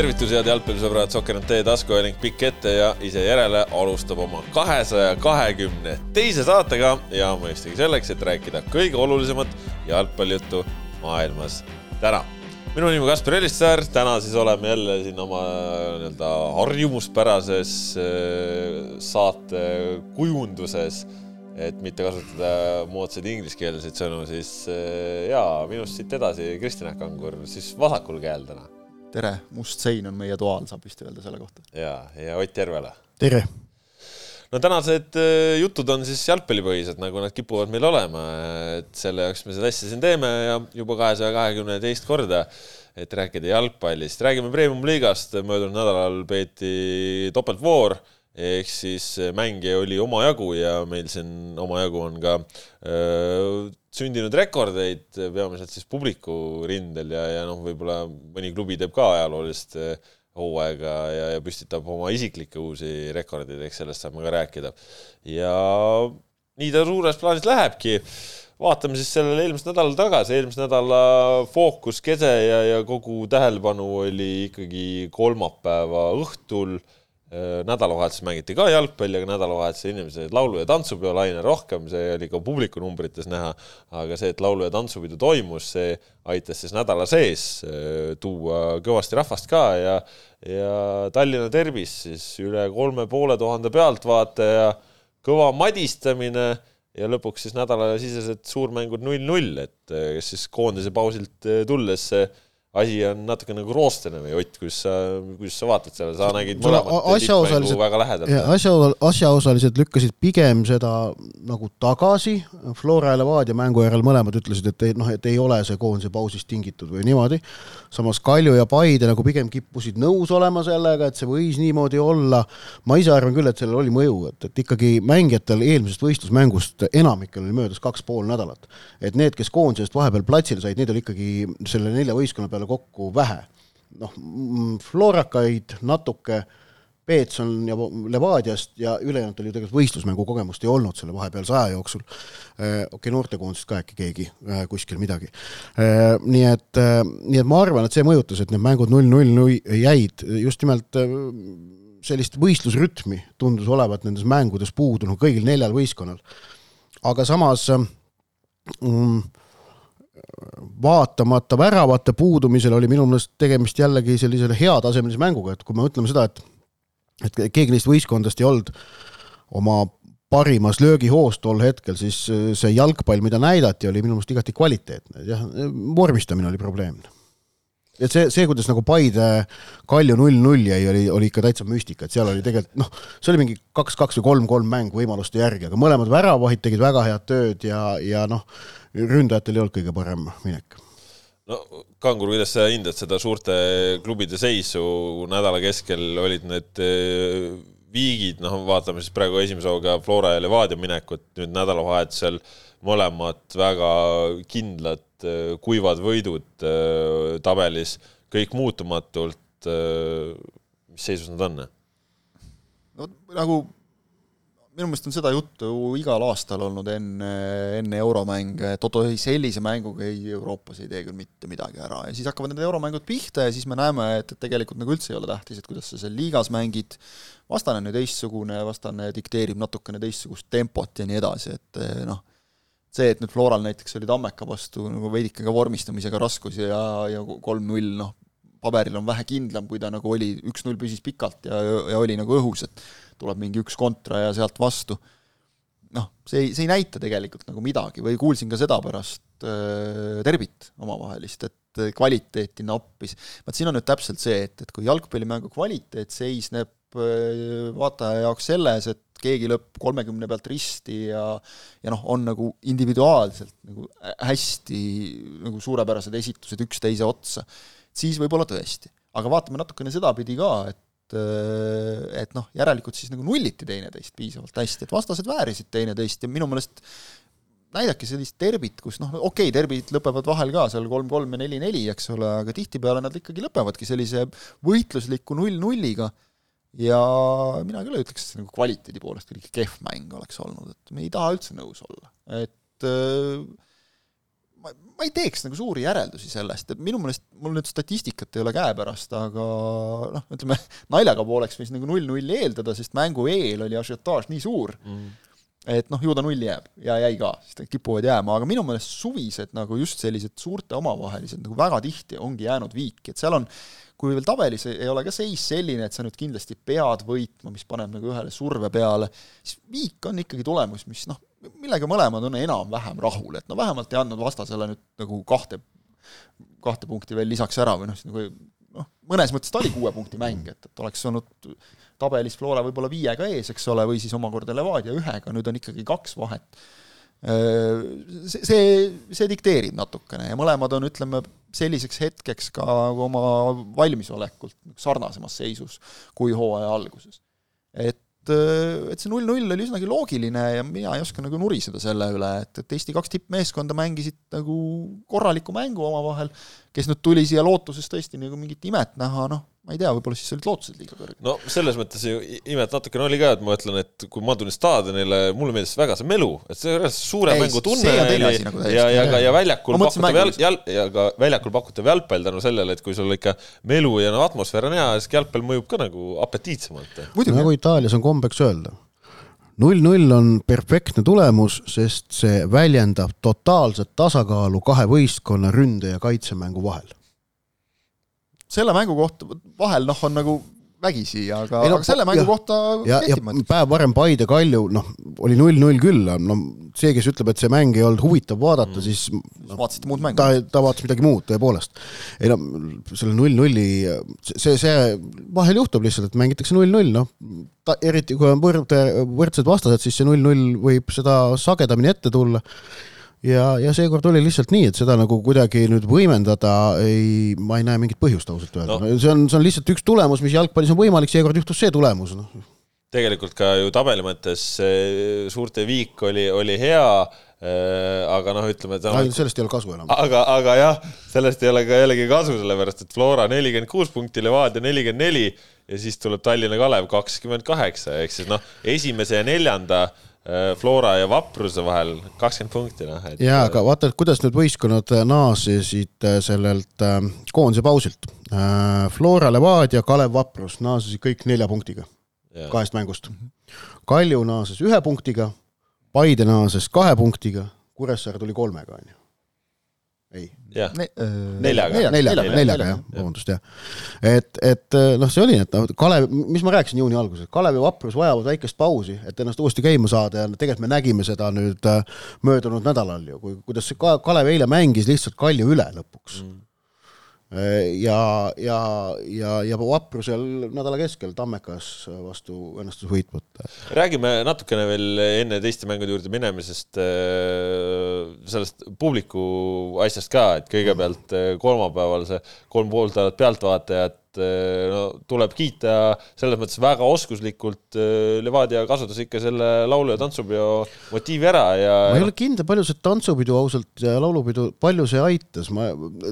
tervitus, head jalgpallisõbrad, Sokker on teie taskuhääling pikk ette ja ise järele alustab oma kahesaja kahekümne teise saatega ja mõistagi selleks, et rääkida kõige olulisemat jalgpallijuttu maailmas täna. minu nimi on Kaspar Elissaar, täna siis oleme jälle siin oma nii-öelda harjumuspärases äh, saate kujunduses, et mitte kasutada moodsaid ingliskeelseid sõnu, siis äh, jaa, minust siit edasi Kristjan Kangur siis vasakul käel täna tere, must sein on meie toal, saab vist öelda selle kohta. ja, ja Ott Järvela. tere! no tänased äh, jutud on siis jalgpallipõhised, nagu nad kipuvad meil olema, et selle jaoks me seda asja siin teeme ja juba kahesaja kahekümne teist korda, et rääkida jalgpallist. räägime Premium-liigast, möödunud nädalal peeti topeltvoor ehk siis mänge oli omajagu ja meil siin omajagu on ka öö, sündinud rekordeid, peamiselt siis publiku rindel ja, ja noh, võib-olla mõni klubi teeb ka ajaloolist hooaega ja, ja püstitab oma isiklikke uusi rekordeid, eks sellest saame ka rääkida. ja nii ta suures plaanis lähebki. vaatame siis sellele eelmisel nädalal tagasi, eelmise nädala fookus, kese ja, ja kogu tähelepanu oli ikkagi kolmapäeva õhtul nädalavahetusel mängiti ka jalgpalli, aga nädalavahetusel inimesed laulu- ja tantsupeo laine rohkem, see oli ka publiku numbrites näha, aga see, et laulu- ja tantsupidu toimus, see aitas siis nädala sees äh, tuua kõvasti rahvast ka ja ja Tallinna Derbis siis üle kolme poole tuhande pealtvaataja, kõva madistamine ja lõpuks siis nädalasisesed suurmängud null-null, et äh, kes siis koondise pausilt tulles see asi on natuke nagu roostene või Ott, kuidas sa, kuidas sa vaatad sellele, sa nägid mõlemat asjaosalised, väga lähedalt. asja, asjaosalised lükkasid pigem seda nagu tagasi, Flora ja Levadia mängu järel mõlemad ütlesid, et ei, noh, et ei ole see koondise pausist tingitud või niimoodi, samas Kalju ja Paide nagu pigem kippusid nõus olema sellega, et see võis niimoodi olla, ma ise arvan küll, et sellel oli mõju, et, et ikkagi mängijatel eelmisest võistlusmängust enamikel oli möödas kaks pool nädalat. et need, kes koondisest vahepeal platsile said, need oli ikkagi selle nelja võistkonna peale peale kokku vähe. noh, Florakaid natuke, Peetson ja Levadiast ja ülejäänutel ju tegelikult võistlusmängu kogemust ei olnud selle vahepealse aja jooksul. Äh, okei okay,, noortekoondisest ka äkki keegi äh, kuskil midagi. Äh, nii et, nii et ma arvan, et see mõjutas, et need mängud null-null jäid just nimelt sellist võistlusrütmi tundus olevat nendes mängudes puudunud kõigil neljal võistkonnal. aga samas mm, vaatamata väravate puudumisele oli minu meelest tegemist jällegi sellisele heatasemelise mänguga, et kui me mõtleme seda, et et keegi neist võistkondadest ei olnud oma parimas löögihoos tol hetkel, siis see jalgpall, mida näidati, oli minu meelest igati kvaliteetne, jah, vormistamine oli probleemne. Et see, see, kuidas nagu Paide Kalju null-null jäi, oli, oli ikka täitsa müstika, et seal oli tegelikult noh, see oli mingi kaks-kaks või kolm-kolm mäng võimaluste järgi, aga mõlemad väravahid tegid väga head tööd ja, ja noh, ründajatel ei olnud kõige parem minek. No Kangur, kuidas sa hindad seda suurte klubide seisu, nädala keskel olid need eh, viigid, noh, vaatame siis praegu esimese hooga Flora ja Levadia minekut, nüüd nädalavahetusel mõlemad väga kindlad kuivad võidud eh, tabelis, kõik muutumatult. mis seisus nad on? no nagu minu meelest on seda juttu igal aastal olnud enne, enne euromänge, et oot-oi, sellise mänguga ei, Euroopas ei tee küll mitte midagi ära ja siis hakkavad need euromängud pihta ja siis me näeme, et, et tegelikult nagu üldse ei ole tähtis, et kuidas sa seal liigas mängid, vastane on ju teistsugune, vastane dikteerib natukene teistsugust tempot ja nii edasi, et noh, see, et nüüd Floral näiteks oli Tammeka vastu nagu veidike ka vormistamisega raskusi ja, ja kolm-null, noh, paberil on vähe kindlam, kui ta nagu oli, üks-null püsis pikalt ja, ja oli nagu õhus, et tuleb mingi üks kontra ja sealt vastu. noh, see ei, see ei näita tegelikult nagu midagi või kuulsin ka seda pärast äh, derbit omavahelist, et kvaliteeti nappis. vaat siin on nüüd täpselt see, et, et kui jalgpallimängu kvaliteet seisneb vaataja jaoks selles, et keegi lööb kolmekümne pealt risti ja ja noh, on nagu individuaalselt nagu hästi nagu suurepärased esitused üksteise otsa, siis võib-olla tõesti. aga vaatame natukene sedapidi ka, et et et noh, järelikult siis nagu nulliti teineteist piisavalt hästi, et vastased väärisid teineteist ja minu meelest näidake sellist derbit, kus noh, okei okay,, derbid lõpevad vahel ka seal kolm-kolm ja neli-neli, eks ole, aga tihtipeale nad ikkagi lõpevadki sellise võitlusliku null-nulliga ja mina küll ei ütleks, et see nagu kvaliteedi poolest kuidagi kehv mäng oleks olnud, et me ei taha üldse nõus olla, et äh, ma, ma ei teeks nagu suuri järeldusi sellest, et minu meelest mul nüüd statistikat ei ole käepärast, aga noh, ütleme naljaga pooleks võis nagu null-nulli eeldada, sest mängu eel oli ažiotaaž nii suur. Mm., et noh, ju ta null jääb ja jäi ka, sest nad kipuvad jääma, aga minu meelest suvised nagu just sellised suurte omavahelised nagu väga tihti ongi jäänud viiki, et seal on kui veel tabelis ei ole ka seis selline, et sa nüüd kindlasti pead võitma, mis paneb nagu ühele surve peale, siis viik on ikkagi tulemus, mis noh, millega mõlemad on enam-vähem rahul, et no vähemalt ei andnud vastasele nüüd nagu kahte, kahte punkti veel lisaks ära või noh, nagu noh, mõnes mõttes ta oli kuue punkti mäng, et, et oleks olnud tabelis Flora võib-olla viiega ees, eks ole, või siis omakorda Levadia ühega, nüüd on ikkagi kaks vahet. See, see, see dikteerib natukene ja mõlemad on, ütleme, selliseks hetkeks ka oma valmisolekult sarnasemas seisus kui hooaja alguses. et et see null-null oli üsnagi loogiline ja mina ei oska nagu nuriseda selle üle, et, et Eesti kaks tippmeeskonda mängisid nagu korralikku mängu omavahel, kes nüüd tuli siia lootuses tõesti nagu mingit imet näha, noh, ma ei tea, võib-olla siis olid lootused liiga kõrged. no selles mõttes ju imet natukene oli ka, et ma ütlen, et kui ma tulin staadionile, mulle meeldis väga see melu, et see suure ei, mängu tunne oli nagu ja, ja ka ja väljakul pakutav jäl-, jäl-, ja ka väljakul pakutav jalgpall tänu sellele, et kui sul ikka melu ja no atmosfäär on hea, siis jalgpall mõjub ka nagu apetiitsemalt. nagu Itaalias on kombeks öelda. Null-null on perfektne tulemus, sest see väljendab totaalset tasakaalu kahe võistkonna ründe- ja kaitsemängu vahel selle mängu kohta vahel noh, on nagu vägisi, aga, no, aga selle mängu ja, kohta ja, ja päev varem Paide Kalju, noh, oli null-null küll, no see, kes ütleb, et see mäng ei olnud huvitav vaadata mm., siis no, vaatasite muud mängu? ta, ta vaatas midagi muud, tõepoolest. ei no selle null-nulli, see, see vahel juhtub lihtsalt, et mängitakse null-null, noh, eriti kui on võrd, võrdsed vastased, siis see null-null võib seda sagedamini ette tulla ja, ja seekord oli lihtsalt nii, et seda nagu kuidagi nüüd võimendada ei, ma ei näe mingit põhjust ausalt öelda no., see on, see on lihtsalt üks tulemus, mis jalgpallis on võimalik, seekord juhtus see tulemus, noh. tegelikult ka ju tabeli mõttes suurte viik oli, oli hea äh, aga noh, ütleme täna no, sellest ei ole kasu enam. aga, aga jah, sellest ei ole ka jällegi kasu, sellepärast et Flora nelikümmend kuus punkti, Levadia nelikümmend neli ja siis tuleb Tallinna Kalev kakskümmend kaheksa, ehk siis noh, esimese ja neljanda äh, Äh, Flora ja Vapruse vahel kakskümmend punkti, noh et. jaa, aga vaata, et kuidas need võistkonnad äh, naasesid äh, sellelt äh, koondise pausilt äh,. Flora, Levadia, Kalev, Vaprus naasesid kõik nelja punktiga ja. kahest mängust. Kalju naases ühe punktiga, Paide naases kahe punktiga, Kuressaare tuli kolmega, on ju ei. Neljaga. neljaga, neljaga jah, vabandust jah. et, et noh, see oli, et noh, Kalev, mis ma rääkisin juuni alguses, Kalev ja Vaprus vajavad väikest pausi, et ennast uuesti käima saada ja tegelikult me nägime seda nüüd möödunud nädalal ju, kui, kuidas see Kalev eile mängis lihtsalt Kalju üle lõpuks. Mm ja, ja, ja, ja Vaprusel nädala keskel Tammekas vastu õnnestus võit võtta. räägime natukene veel enne teiste mängude juurde minemisest äh, sellest publiku asjast ka, et kõigepealt äh, kolmapäeval see kolm pool tuhat pealtvaatajat Eh, no tuleb kiita selles mõttes väga oskuslikult eh, Levadia kasutas ikka selle laulu- ja tantsupeo motiivi ära ja ma ei ole kindel, palju see tantsupidu ausalt ja laulupidu, palju see aitas, ma,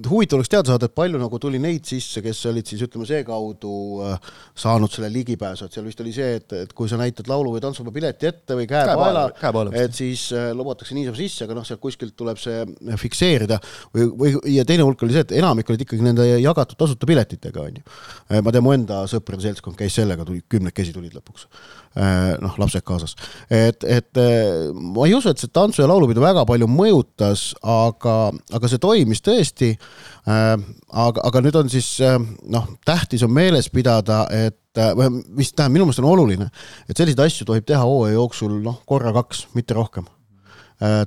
huvitav oleks teada saada, et palju nagu tuli neid sisse, kes olid siis ütleme seekaudu äh, saanud selle ligipääsu, et seal vist oli see, et, et kui sa näitad laulu- või tantsupeo pileti ette või käe paela, et siis lubatakse niisama sisse, aga noh, sealt kuskilt tuleb see fikseerida. Või, või ja teine hulk oli see, et enamik olid ikkagi nende jagatud tasuta piletitega, on ju ma tean, mu enda sõprade seltskond käis sellega, tuli, kümnekesi tulid lõpuks. Äh, noh, lapsed kaasas. et, et äh, ma ei usu, et see tantsu- ja laulupidu väga palju mõjutas, aga, aga see toimis tõesti. aga, aga nüüd on siis noh, tähtis on meeles pidada, et või mis tähendab, minu meelest on oluline, et selliseid asju tohib teha hooaja jooksul noh, korra-kaks, mitte rohkem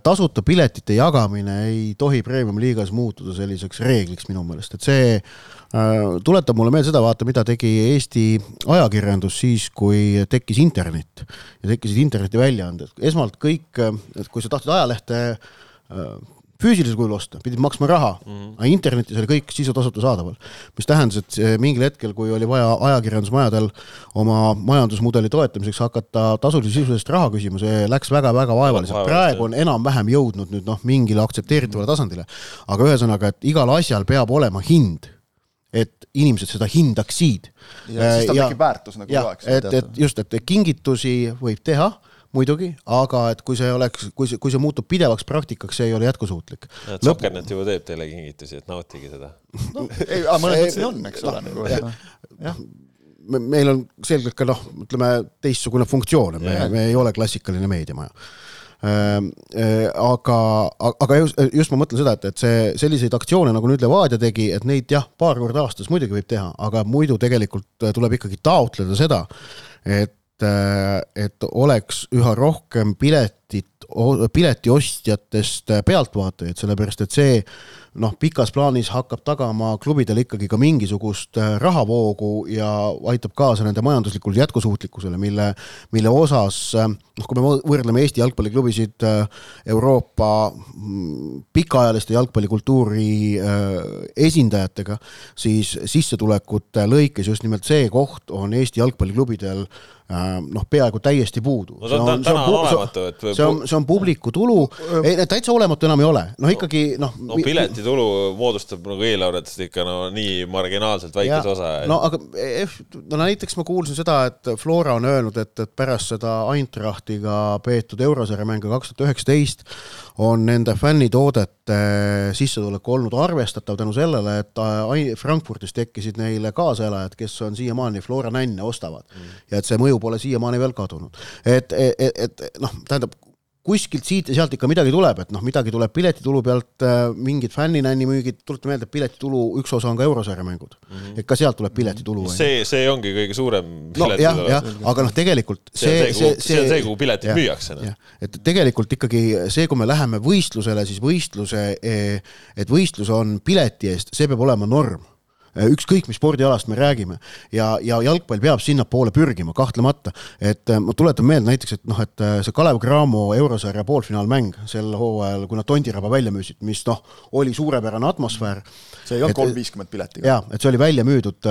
tasuta piletite jagamine ei tohi premium-liigas muutuda selliseks reegliks minu meelest, et see Äh, tuletab mulle meelde seda, vaata, mida tegi Eesti ajakirjandus siis, kui tekkis internet ja tekkisid internetiväljaanded. esmalt kõik, kui sa tahtsid ajalehte äh, füüsilisel kujul osta, pidid maksma raha mm, -hmm. aga internetis oli kõik sisu tasuta saadaval. mis tähendas, et mingil hetkel, kui oli vaja ajakirjandusmajadel oma majandusmudeli toetamiseks hakata tasulise sisu eest raha küsima, see läks väga-väga vaevaliselt. praegu on enam-vähem jõudnud nüüd noh, mingile aktsepteeritavale tasandile. aga ühesõnaga, et igal asjal peab olema hind et inimesed seda hindaksid. ja siis tal tekib väärtus nagu loeks. et, et just, et kingitusi võib teha, muidugi, aga et kui see oleks, kui see, kui see muutub pidevaks praktikaks, see ei ole jätkusuutlik. Sokernet juba teeb teile kingitusi, et nautige seda no,. ei, aga mõnes mõttes nii on, eks ole, nagu jah meil on selgelt ka noh, ütleme teistsugune funktsioon, me, me ei ole klassikaline meediamaja aga, aga just, just ma mõtlen seda, et, et see, selliseid aktsioone, nagu nüüd Levadia tegi, et neid jah, paar korda aastas muidugi võib teha, aga muidu tegelikult tuleb ikkagi taotleda seda, et eh, et oleks üha rohkem piletit, piletiostjatest pealtvaatajaid, sellepärast et see noh, pikas plaanis hakkab tagama klubidele ikkagi ka mingisugust äh, rahavoogu ja aitab kaasa nende majanduslikule jätkusuutlikkusele, mille, mille osas äh, noh, kui me võrdleme Eesti jalgpalliklubisid äh, Euroopa mm, pikaajaliste jalgpallikultuuri esindajatega, siis sissetulekute lõikes just nimelt see koht on Eesti jalgpalliklubidel noh, peaaegu täiesti puudu. no ta on täna on olematu, et see on, see on publiku tulu, ei täitsa olematu enam ei ole, noh ikkagi noh no pileti tulu moodustab nagu eelarvetest ikka no nii marginaalselt väikese osa. no aga eh, no näiteks ma kuulsin seda, et Flora on öelnud, et, et pärast seda Eintrachtiga peetud eurosarja mängu kaks tuhat üheksateist on nende fännitoodete sissetulek olnud arvestatav tänu sellele, et äh, Frankfurdis tekkisid neile kaasaelajad, kes on siiamaani Flora nänne ostavad mm. ja et see mõju pole siiamaani veel kadunud. et, et, et, et noh, tähendab kuskilt siit ja sealt ikka midagi tuleb, et noh, midagi tuleb piletitulu pealt äh,, mingid fänninänni müügid, tuleta meelde, et piletitulu üks osa on ka eurosarja mängud mm. -hmm. et ka sealt tuleb piletitulu. see, see ongi kõige suurem no jah, jah, aga noh, tegelikult see, see, see, see, on see, kuhu piletid ja, müüakse no.. et tegelikult ikkagi see, kui me läheme võistlusele, siis võistluse, eh, et võistlus on pileti eest, see peab olema norm ükskõik, mis spordialast me räägime ja, ja jalgpall peab sinnapoole pürgima, kahtlemata. et äh, ma tuletan meelde näiteks, et noh, et äh, see Kalev Cramo eurosarja poolfinaalmäng sel hooajal, kui nad Tondiraba välja müüsid, mis noh, oli suurepärane atmosfäär. see ei olnud kolm viiskümmend piletiga. jaa, et see oli välja müüdud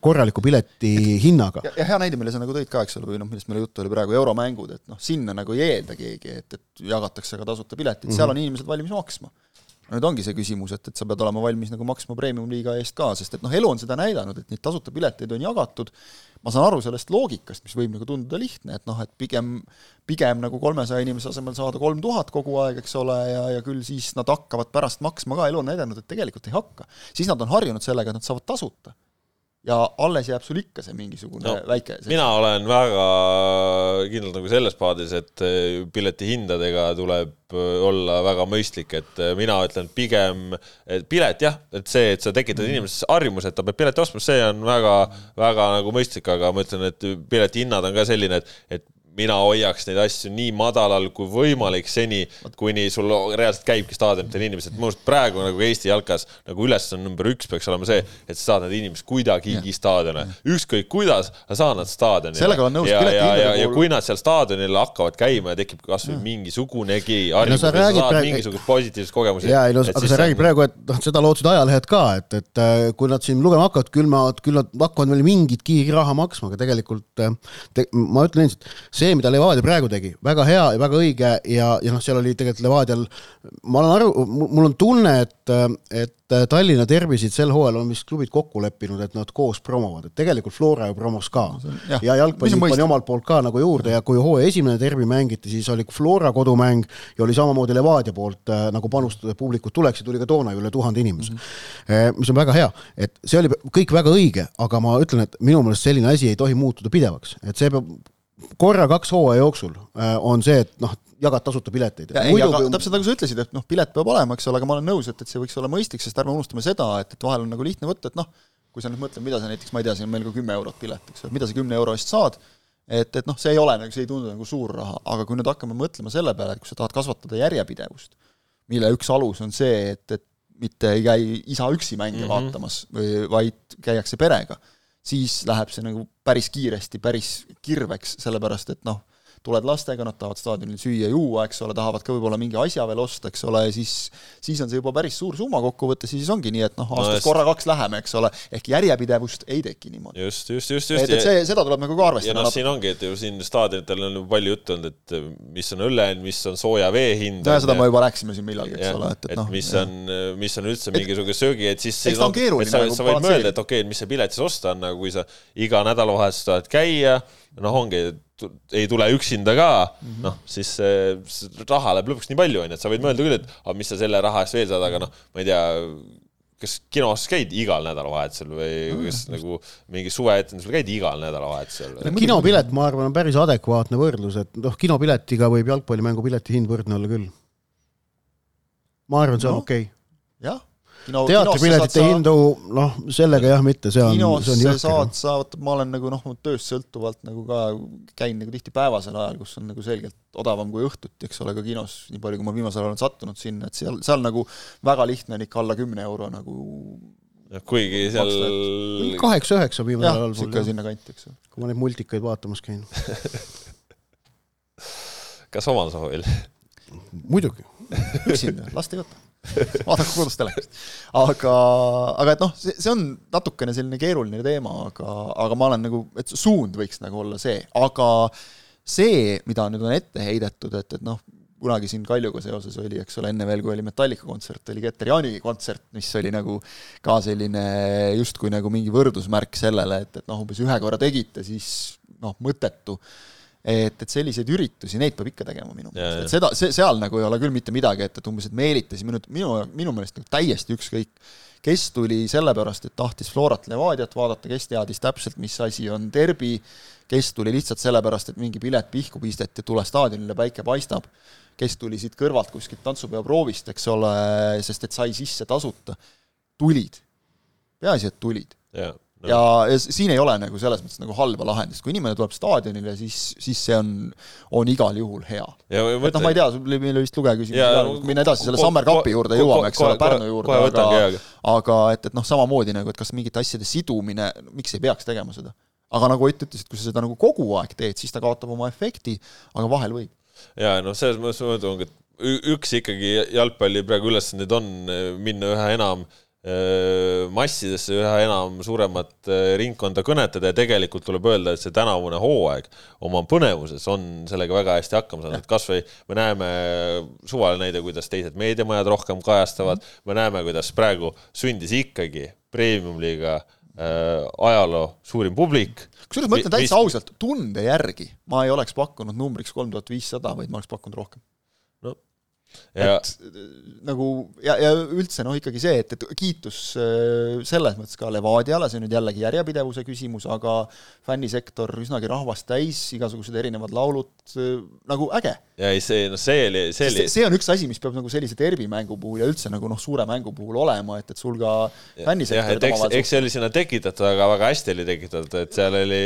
korraliku pileti hinnaga. ja, ja hea näide, mille sa nagu tõid ka, eks ole, või noh, millest meil juttu oli praegu, euromängud, et noh, sinna nagu ei eelda keegi, et, et jagatakse ka tasuta piletid mm, -hmm. seal on inimesed valmis maksma nüüd ongi see küsimus, et, et sa pead olema valmis nagu maksma premium-liiga eest ka, sest et noh, elu on seda näidanud, et neid tasuta pileteid on jagatud, ma saan aru sellest loogikast, mis võib nagu tunduda lihtne, et noh, et pigem pigem nagu kolmesaja inimese asemel saada kolm tuhat kogu aeg, eks ole, ja, ja küll siis nad hakkavad pärast maksma ka, elu on näidanud, et tegelikult ei hakka. siis nad on harjunud sellega, et nad saavad tasuta ja alles jääb sul ikka see mingisugune no, väike see mina olen väga kindlalt nagu selles paadis, et eh, piletihindadega tuleb eh, olla väga mõistlik, et eh, mina ütlen pigem, et pilet jah, et see, et sa tekitad mm. inimeses harjumuse, et ta peab pileti ostma, see on väga, väga nagu mõistlik, aga ma ütlen, et piletihinnad on ka selline, et, et mina hoiaks neid asju nii madalal kui võimalik seni, kuni sul reaalselt käibki staadionitel inimesed. minu arust praegu nagu Eesti jalkas nagu ülesanne number üks peaks olema see, et sa saad need inimesed kuidagigi staadione, ükskõik kuidas, sa saad nad staadionile. sellega olen nõus. ja, ja, ja, ja kui nad seal staadionil hakkavad käima ja tekib kasvõi mingisugunegi harjumus no,, sa saad praegu... mingisugust positiivset kogemust. ja ei no, aga sa räägid praegu, et noh, seda lootsid ajalehed ka, et, et äh, kui nad siin lugema hakkavad, küll nad, küll nad hakkavad veel mingitki raha maksma, aga tegelikult äh, te, ma ütlen endiselt, see see, mida Levadia praegu tegi, väga hea ja väga õige ja, ja noh, seal oli tegelikult Levadial, ma olen aru, mul on tunne, et, et Tallinna tervisid sel hooajal on vist klubid kokku leppinud, et nad koos promovad, et tegelikult Flora ju promos ka. ja, ja jalgpalli pani omalt poolt ka nagu juurde ja kui hooaja esimene tervi mängiti, siis oli Flora kodumäng ja oli samamoodi Levadia poolt äh, nagu panustada, et publikud tuleks ja tuli ka toona üle tuhande inimese mm. -hmm. mis on väga hea, et see oli kõik väga õige, aga ma ütlen, et minu meelest selline asi ei tohi muutuda pidevaks, et see peab korra kaks hooaja jooksul äh, on see, et noh, jagad tasuta pileteid. Muidu... Aga, täpselt nagu sa ütlesid, et noh, pilet peab olema, eks ole, aga ma olen nõus, et, et see võiks olla mõistlik, sest ärme unustame seda, et, et vahel on nagu lihtne võtta, et noh, kui sa nüüd mõtled, mida sa näiteks, ma ei tea, siin on meil ka kümme eurot pilet, eks ole, mida sa kümne euro eest saad, et, et noh, see ei ole nagu, see ei tundu nagu suur raha, aga kui nüüd hakkame mõtlema selle peale, et kui sa tahad kasvatada järjepidevust, mille üks alus on see, et, et mitte ei käi isa üksi mänge mm -hmm. vaatamas, vaid käiakse perega siis läheb see nagu päris kiiresti päris kirveks, sellepärast et noh, tuled lastega, nad tahavad staadionil süüa-juua, eks ole, tahavad ka võib-olla mingi asja veel osta, eks ole, ja siis siis on see juba päris suur summa kokkuvõttes ja siis ongi nii, et noh, aastas no, korra-kaks läheme, eks ole, ehk järjepidevust ei teki niimoodi. just, just, just, just. et, et see, seda tuleb nagu ka arvestada. ja noh, siin ongi, et ju siin staadionitel on palju juttu olnud, et mis on õlle hind, mis on sooja vee hind. no seda me juba rääkisime siin millalgi, eks ole, et, et noh. mis on, mis on üldse mingisugune söögi, et siis eks ta on keeruline. sa, nagu sa võid mõelda, et okei okay,, mis see pilet siis osta on, aga kui sa iga nädalavahetus tahad käia, noh, ongi ei tule üksinda ka mm -hmm., noh, siis see raha läheb lõpuks nii palju, onju, et sa võid mõelda küll, et aga mis sa selle raha eest veel saad, aga noh, ma ei tea, kas kinos käid igal nädalavahetusel või mm, kas just. nagu mingi suveetendusel käid igal nädalavahetusel? kinopilet, ma arvan, on päris adekvaatne võrdlus, et noh, kinopiletiga võib jalgpallimängu pileti hind võrdne olla küll. ma arvan, see on no. okei okay.. jah kino, teatripiletite hindu, noh, sellega jah, mitte, see on, see on jõhker. saad, sa, vot ma olen nagu noh, tööst sõltuvalt nagu ka käin nagu tihti päevasel ajal, kus on nagu selgelt odavam kui õhtuti, eks ole, ka kinos, nii palju, kui ma viimasel ajal olen sattunud sinna, et seal, seal nagu väga lihtne on ikka alla kümne euro nagu kuigi seal kaheksa-üheksa viimasel ajal. niisugune sinnakanti, eks ju. kui ma neid multikaid vaatamas käin kas omal soovil? muidugi. üksinda, last ei võta vaadake kodus telekast. aga, aga et noh, see, see on natukene selline keeruline teema, aga, aga ma olen nagu, et suund võiks nagu olla see, aga see, mida nüüd on ette heidetud, et, et noh, kunagi siin Kaljuga seoses oli, eks ole, enne veel, kui oli Metallica kontsert, oli Getter Jaani kontsert, mis oli nagu ka selline justkui nagu mingi võrdusmärk sellele, et, et noh, umbes ühe korra tegite, siis noh, mõttetu et, et selliseid üritusi, neid peab ikka tegema minu meelest, et seda, see, seal nagu ei ole küll mitte midagi, et, et umbes, et meelitasime nüüd minu, minu meelest nagu täiesti ükskõik, kes tuli sellepärast, et tahtis Florat Levadiat vaadata, kes teadis täpselt, mis asi on derbi, kes tuli lihtsalt sellepärast, et mingi pilet pihku pisteti, tule staadionile, päike paistab, kes tuli siit kõrvalt kuskilt tantsupeo proovist, eks ole, sest et sai sisse tasuta, tulid. peaasi, et tulid yeah. Ja, ja siin ei ole nagu selles mõttes nagu halba lahendust, kui inimene tuleb staadionile, siis, siis see on, on igal juhul hea. et noh, ma ei tea, meil oli vist lugeja küsimus, minna edasi selle Summer Cupi juurde jõuame, eks ole, Pärnu juurde, aga aga et, et noh, samamoodi nagu, et kas mingite asjade sidumine, miks ei peaks tegema seda? aga nagu Ott ütles, et kui sa seda nagu kogu aeg teed, siis ta kaotab oma efekti, aga vahel võib. ja noh, selles mõttes ma mõtlen, et üks ikkagi jalgpalli praegu ülesandeid on minna üha enam äh, massidesse üha enam suuremat ringkonda kõnetada ja tegelikult tuleb öelda, et see tänavune hooaeg oma põnevuses on sellega väga hästi hakkama saanud, et kasvõi me näeme suvaline näide, kuidas teised meediamajad rohkem kajastavad, me näeme, kuidas praegu sündis ikkagi premium-liiga äh, ajaloo suurim publik. kusjuures ma ütlen täitsa ausalt, tunde järgi ma ei oleks pakkunud numbriks kolm tuhat viissada, vaid ma oleks pakkunud rohkem Ja. et nagu ja, ja üldse noh, ikkagi see, et, et kiitus äh, selles mõttes ka Levadiale, see on nüüd jällegi järjepidevuse küsimus, aga fännisektor üsnagi rahvast täis, igasugused erinevad laulud, äh, nagu äge. ja ei, see, noh, see oli, see oli see on üks asi, mis peab nagu sellise derbimängu puhul ja üldse nagu noh, suure mängu puhul olema, et, et sul ka fännisektorid eks, eks see oli sinna tekitatud, aga väga hästi oli tekitatud, et seal oli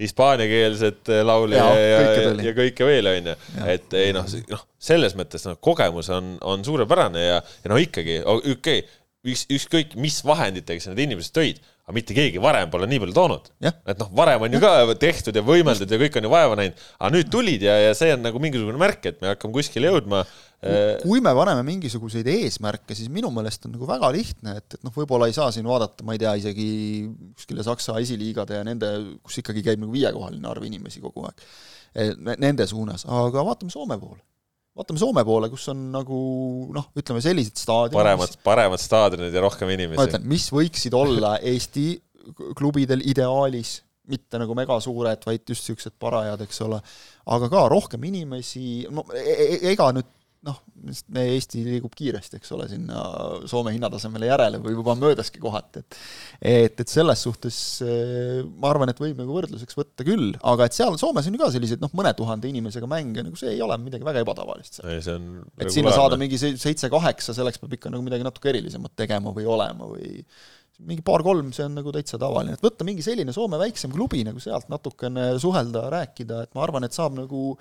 hispaaniakeelset laulja ja, ja, ja, ja kõike veel, on ju, et ei noh, noh selles mõttes noh, kogemus on, on suurepärane ja, ja no ikkagi, okei okay,, üks, ükskõik mis vahenditega sa need inimesed tõid, aga mitte keegi varem pole nii palju toonud. et noh, varem on ju ka tehtud ja võimeldud ja kõik on ju vaeva näinud, aga nüüd tulid ja, ja see on nagu mingisugune märk, et me hakkame kuskile jõudma. Äh, kui me paneme mingisuguseid eesmärke, siis minu meelest on nagu väga lihtne, et, et noh, võib-olla ei saa siin vaadata, ma ei tea, isegi kuskile Saksa esiliigade ja nende, kus ikkagi käib nagu viiekohaline arv inimesi kogu aeg, nende suunas, aga vaatame Soome poole vaatame Soome poole, kus on nagu noh, ütleme sellised staadionid paremad, paremad staadionid ja rohkem inimesi. ma ütlen, mis võiksid olla Eesti klubidel ideaalis, mitte nagu megasuured, vaid just niisugused parajad, eks ole, aga ka rohkem inimesi, no e-, e-, ega nüüd noh, Eesti liigub kiiresti, eks ole, sinna Soome hinnatasemele järele või juba möödaski kohati, et et, et selles suhtes eh, ma arvan, et võib nagu võrdluseks võtta küll, aga et seal Soomes on ju ka selliseid noh, mõne tuhande inimesega mänge, nagu see ei ole midagi väga ebatavalist seal. ei, see on et sinna saada mingi seitse-kaheksa, selleks peab ikka nagu midagi natuke erilisemat tegema või olema või mingi paar-kolm, see on nagu täitsa tavaline, et võtta mingi selline Soome väiksem klubi nagu sealt natukene suhelda, rääkida, et ma arvan, et saab nagu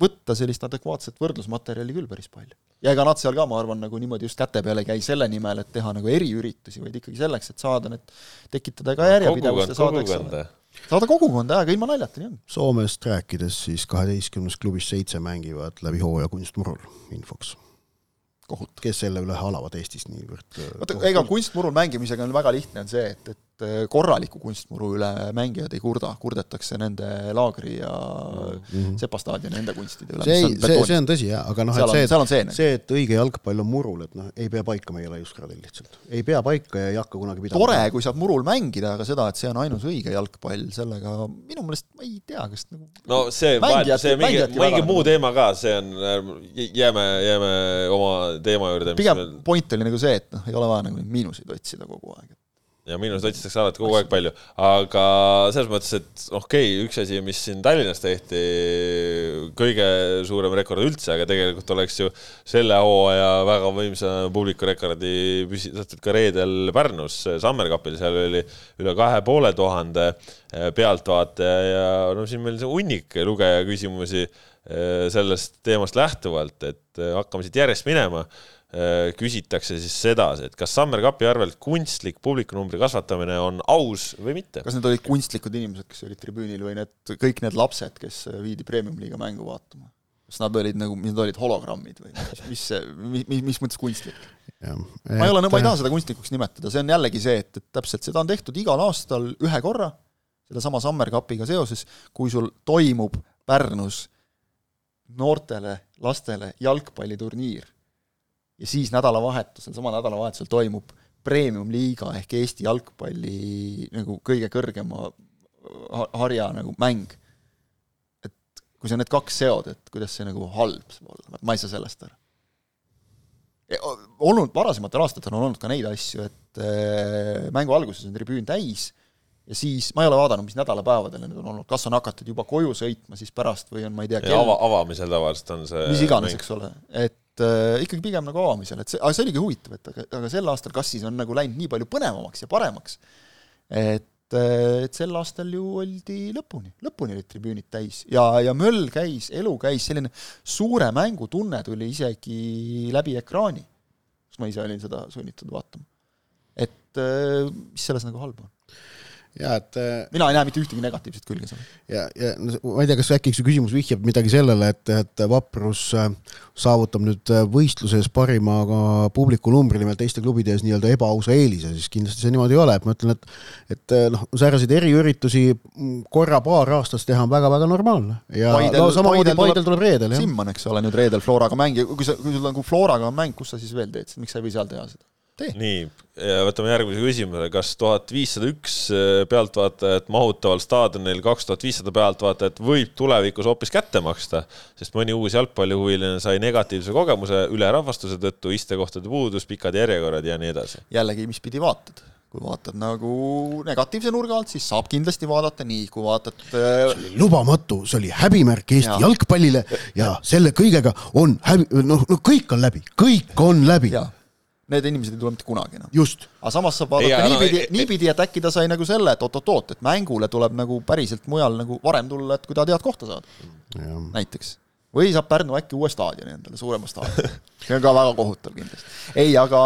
võtta sellist adekvaatset võrdlusmaterjali küll päris palju. ja ega nad seal ka, ma arvan, nagu niimoodi just käte peale ei käi selle nimel, et teha nagu eriüritusi, vaid ikkagi selleks, et saada need, tekitada ka järjepidevust ja saada, eks ole, saada kogukonda, aga ilma naljata, nii on. Soomest rääkides siis kaheteistkümnest klubist seitse mängivad läbi hooaja kunstmurul, infoks kohut, kes selle üle halavad Eestis niivõrd vaata, ega kunstmurul mängimisega on väga lihtne, on see, et, et et korraliku kunstmuru üle mängijad ei kurda, kurdetakse nende laagri ja mm -hmm. sepastaadioni enda kunstide üle. see, see, see on tõsi jah, aga noh, et see, et see, see, et õige jalgpall on murul, et noh, ei pea paika meie laiuskradil lihtsalt. ei pea paika ja ei hakka kunagi pidama. tore, kui saab murul mängida, aga seda, et see on ainus õige jalgpall, sellega minu meelest ma ei tea, kas nagu no see, see mingi, mingi muu teema ka, see on, jääme, jääme oma teema juurde. pigem meil... point oli nagu see, et noh, ei ole vaja nagu neid miinuseid otsida kogu aeg ja miinust otsitakse alati kogu aeg palju, aga selles mõttes, et okei okay,, üks asi, mis siin Tallinnas tehti, kõige suurem rekord üldse, aga tegelikult oleks ju selle hooaja väga võimsa publikurekordi püstitatud ka reedel Pärnus Summer Cupil, seal oli üle kahe poole tuhande eh, pealtvaataja ja no siin meil see hunnik lugeja küsimusi eh, sellest teemast lähtuvalt, et eh, hakkame siit järjest minema küsitakse siis sedasi, et kas Summer Cupi arvelt kunstlik publikunumbri kasvatamine on aus või mitte. kas need olid kunstlikud inimesed, kes olid tribüünil või need kõik need lapsed, kes viidi premium-liiga mängu vaatama? kas nad olid nagu, nad olid, hologrammid või mis, mis see, mis, mis, mis mõttes kunstlik? ma ei ole, ma ei taha seda kunstlikuks nimetada, see on jällegi see, et, et täpselt seda on tehtud igal aastal ühe korra, sedasama Summer Cupiga seoses, kui sul toimub Pärnus noortele lastele jalgpalliturniir ja siis nädalavahetusel, sama nädalavahetusel toimub premium-liiga ehk Eesti jalgpalli nagu kõige kõrgema harja nagu mäng. et kui sa need kaks seod, et kuidas see nagu halb saab olla, ma ei saa sellest aru. olnud, varasematel aastatel on olnud ka neid asju, et äh, mängu alguses on tribüün täis ja siis, ma ei ole vaadanud, mis nädalapäevadel need on olnud, kas on hakatud juba koju sõitma siis pärast või on, ma ei tea, kell... ava, avamisel tavaliselt on see mis iganes, eks ole, et äh, ikkagi pigem nagu avamisel, et see, aga see oligi huvitav, et aga, aga sel aastal kas siis on nagu läinud nii palju põnevamaks ja paremaks, et äh, et sel aastal ju oldi lõpuni, lõpuni olid tribüünid täis ja, ja möll käis, elu käis, selline suure mängu tunne tuli isegi läbi ekraani, kus ma ise olin seda sunnitud vaatama. et äh, mis selles nagu halba on? Ja et äh, mina ei näe mitte ühtegi negatiivset külge seal. ja, ja ma ei tea, kas äkki su küsimus vihjab midagi sellele, et, et Vaprus äh, saavutab nüüd äh, võistluses parima publikunumbri nimel teiste klubide ees nii-öelda ebaausa eelise, siis kindlasti see niimoodi ei ole, et ma ütlen, et et noh, sääraseid eriüritusi korra-paar aastas teha on väga-väga normaalne. ja Paidel, no samamoodi Paidel tuleb reedel, jah. Simman, eks ole, nüüd reedel Floraga mängija, kui sa, kui sul nagu Floraga on mäng, kus sa siis veel teed, miks sa ei või seal teha seda? Tee. nii, võtame järgmise küsimuse, kas tuhat viissada üks äh, pealtvaatajat mahutaval staadionil kaks tuhat viissada pealtvaatajat võib tulevikus hoopis kätte maksta, sest mõni uus jalgpallihuviline sai negatiivse kogemuse ülerahvastuse tõttu, istekohtade puudus, pikad järjekorrad ja nii edasi. jällegi, mis pidi vaatad kui vaatad nagu negatiivse nurga alt, siis saab kindlasti vaadata nii, kui vaatad äh... see oli lubamatu, see oli häbimärk Eesti ja. jalgpallile ja selle kõigega on häbi, noh, no kõik on läbi, kõik on läbi need inimesed ei tule mitte kunagi enam no.. aga samas saab vaadata ei, niipidi no,, niipidi, et äkki ta sai nagu selle, et oot-oot-oot, et mängule tuleb nagu päriselt mujal nagu varem tulla, et kui tahad head kohta saada. näiteks. või saab Pärnu äkki uue staadioni endale, suurema staadioni. see on ka väga kohutav kindlasti. ei, aga,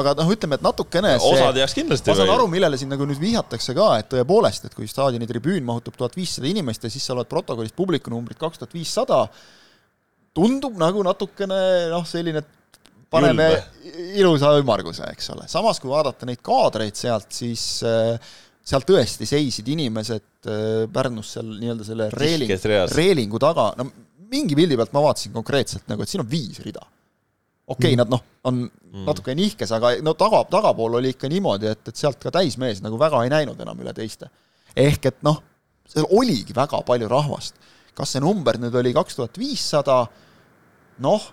aga noh, ütleme, et natukene see, osad jääks kindlasti ma saan aru, millele siin nagu nüüd vihjatakse ka, et tõepoolest, et kui staadioni tribüün mahutab tuhat viissada inimest ja siis sa loed protokollist publikunumbrit kaks tuhat viissada, tundub nagu natukene noh, selline paneme ilusa ümmarguse, eks ole. samas, kui vaadata neid kaadreid sealt, siis äh, seal tõesti seisid inimesed äh, Pärnus seal nii-öelda selle reeling, reelingu taga, no mingi pildi pealt ma vaatasin konkreetselt nagu, et siin on viis rida. okei okay, mm., nad noh, on mm. natuke nihkes, aga no taga, tagapool oli ikka niimoodi, et, et sealt ka täismees nagu väga ei näinud enam üle teiste. ehk et noh, seal oligi väga palju rahvast. kas see number nüüd oli kaks tuhat viissada, noh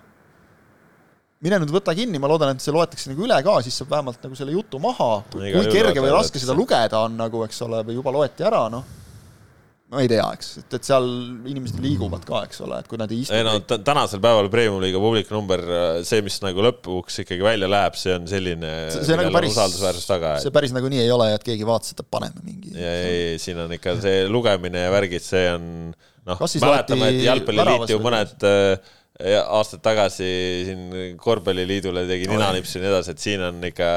mine nüüd võta kinni, ma loodan, et see loetakse nagu üle ka, siis saab vähemalt nagu selle jutu maha, kui kerge või raske seda lugeda on nagu, eks ole, või juba loeti ära, noh ma ei tea, eks, et, et seal inimesed liiguvad ka, eks ole, et kui nad ei istu. ei no tänasel päeval Premium-liiga publikunumber, see, mis nagu lõpuks ikkagi välja läheb, see on selline, see nagu päris, et.... see päris nagu nii ei ole, et keegi vaatas, et paneme mingi. ei, siin on ikka see lugemine ja värgid, see on noh, mäletame, et Jalgpalliliit ju mõned äh, aastaid tagasi siin korvpalliliidule tegi ninanipsu ja nii edasi, et siin on ikka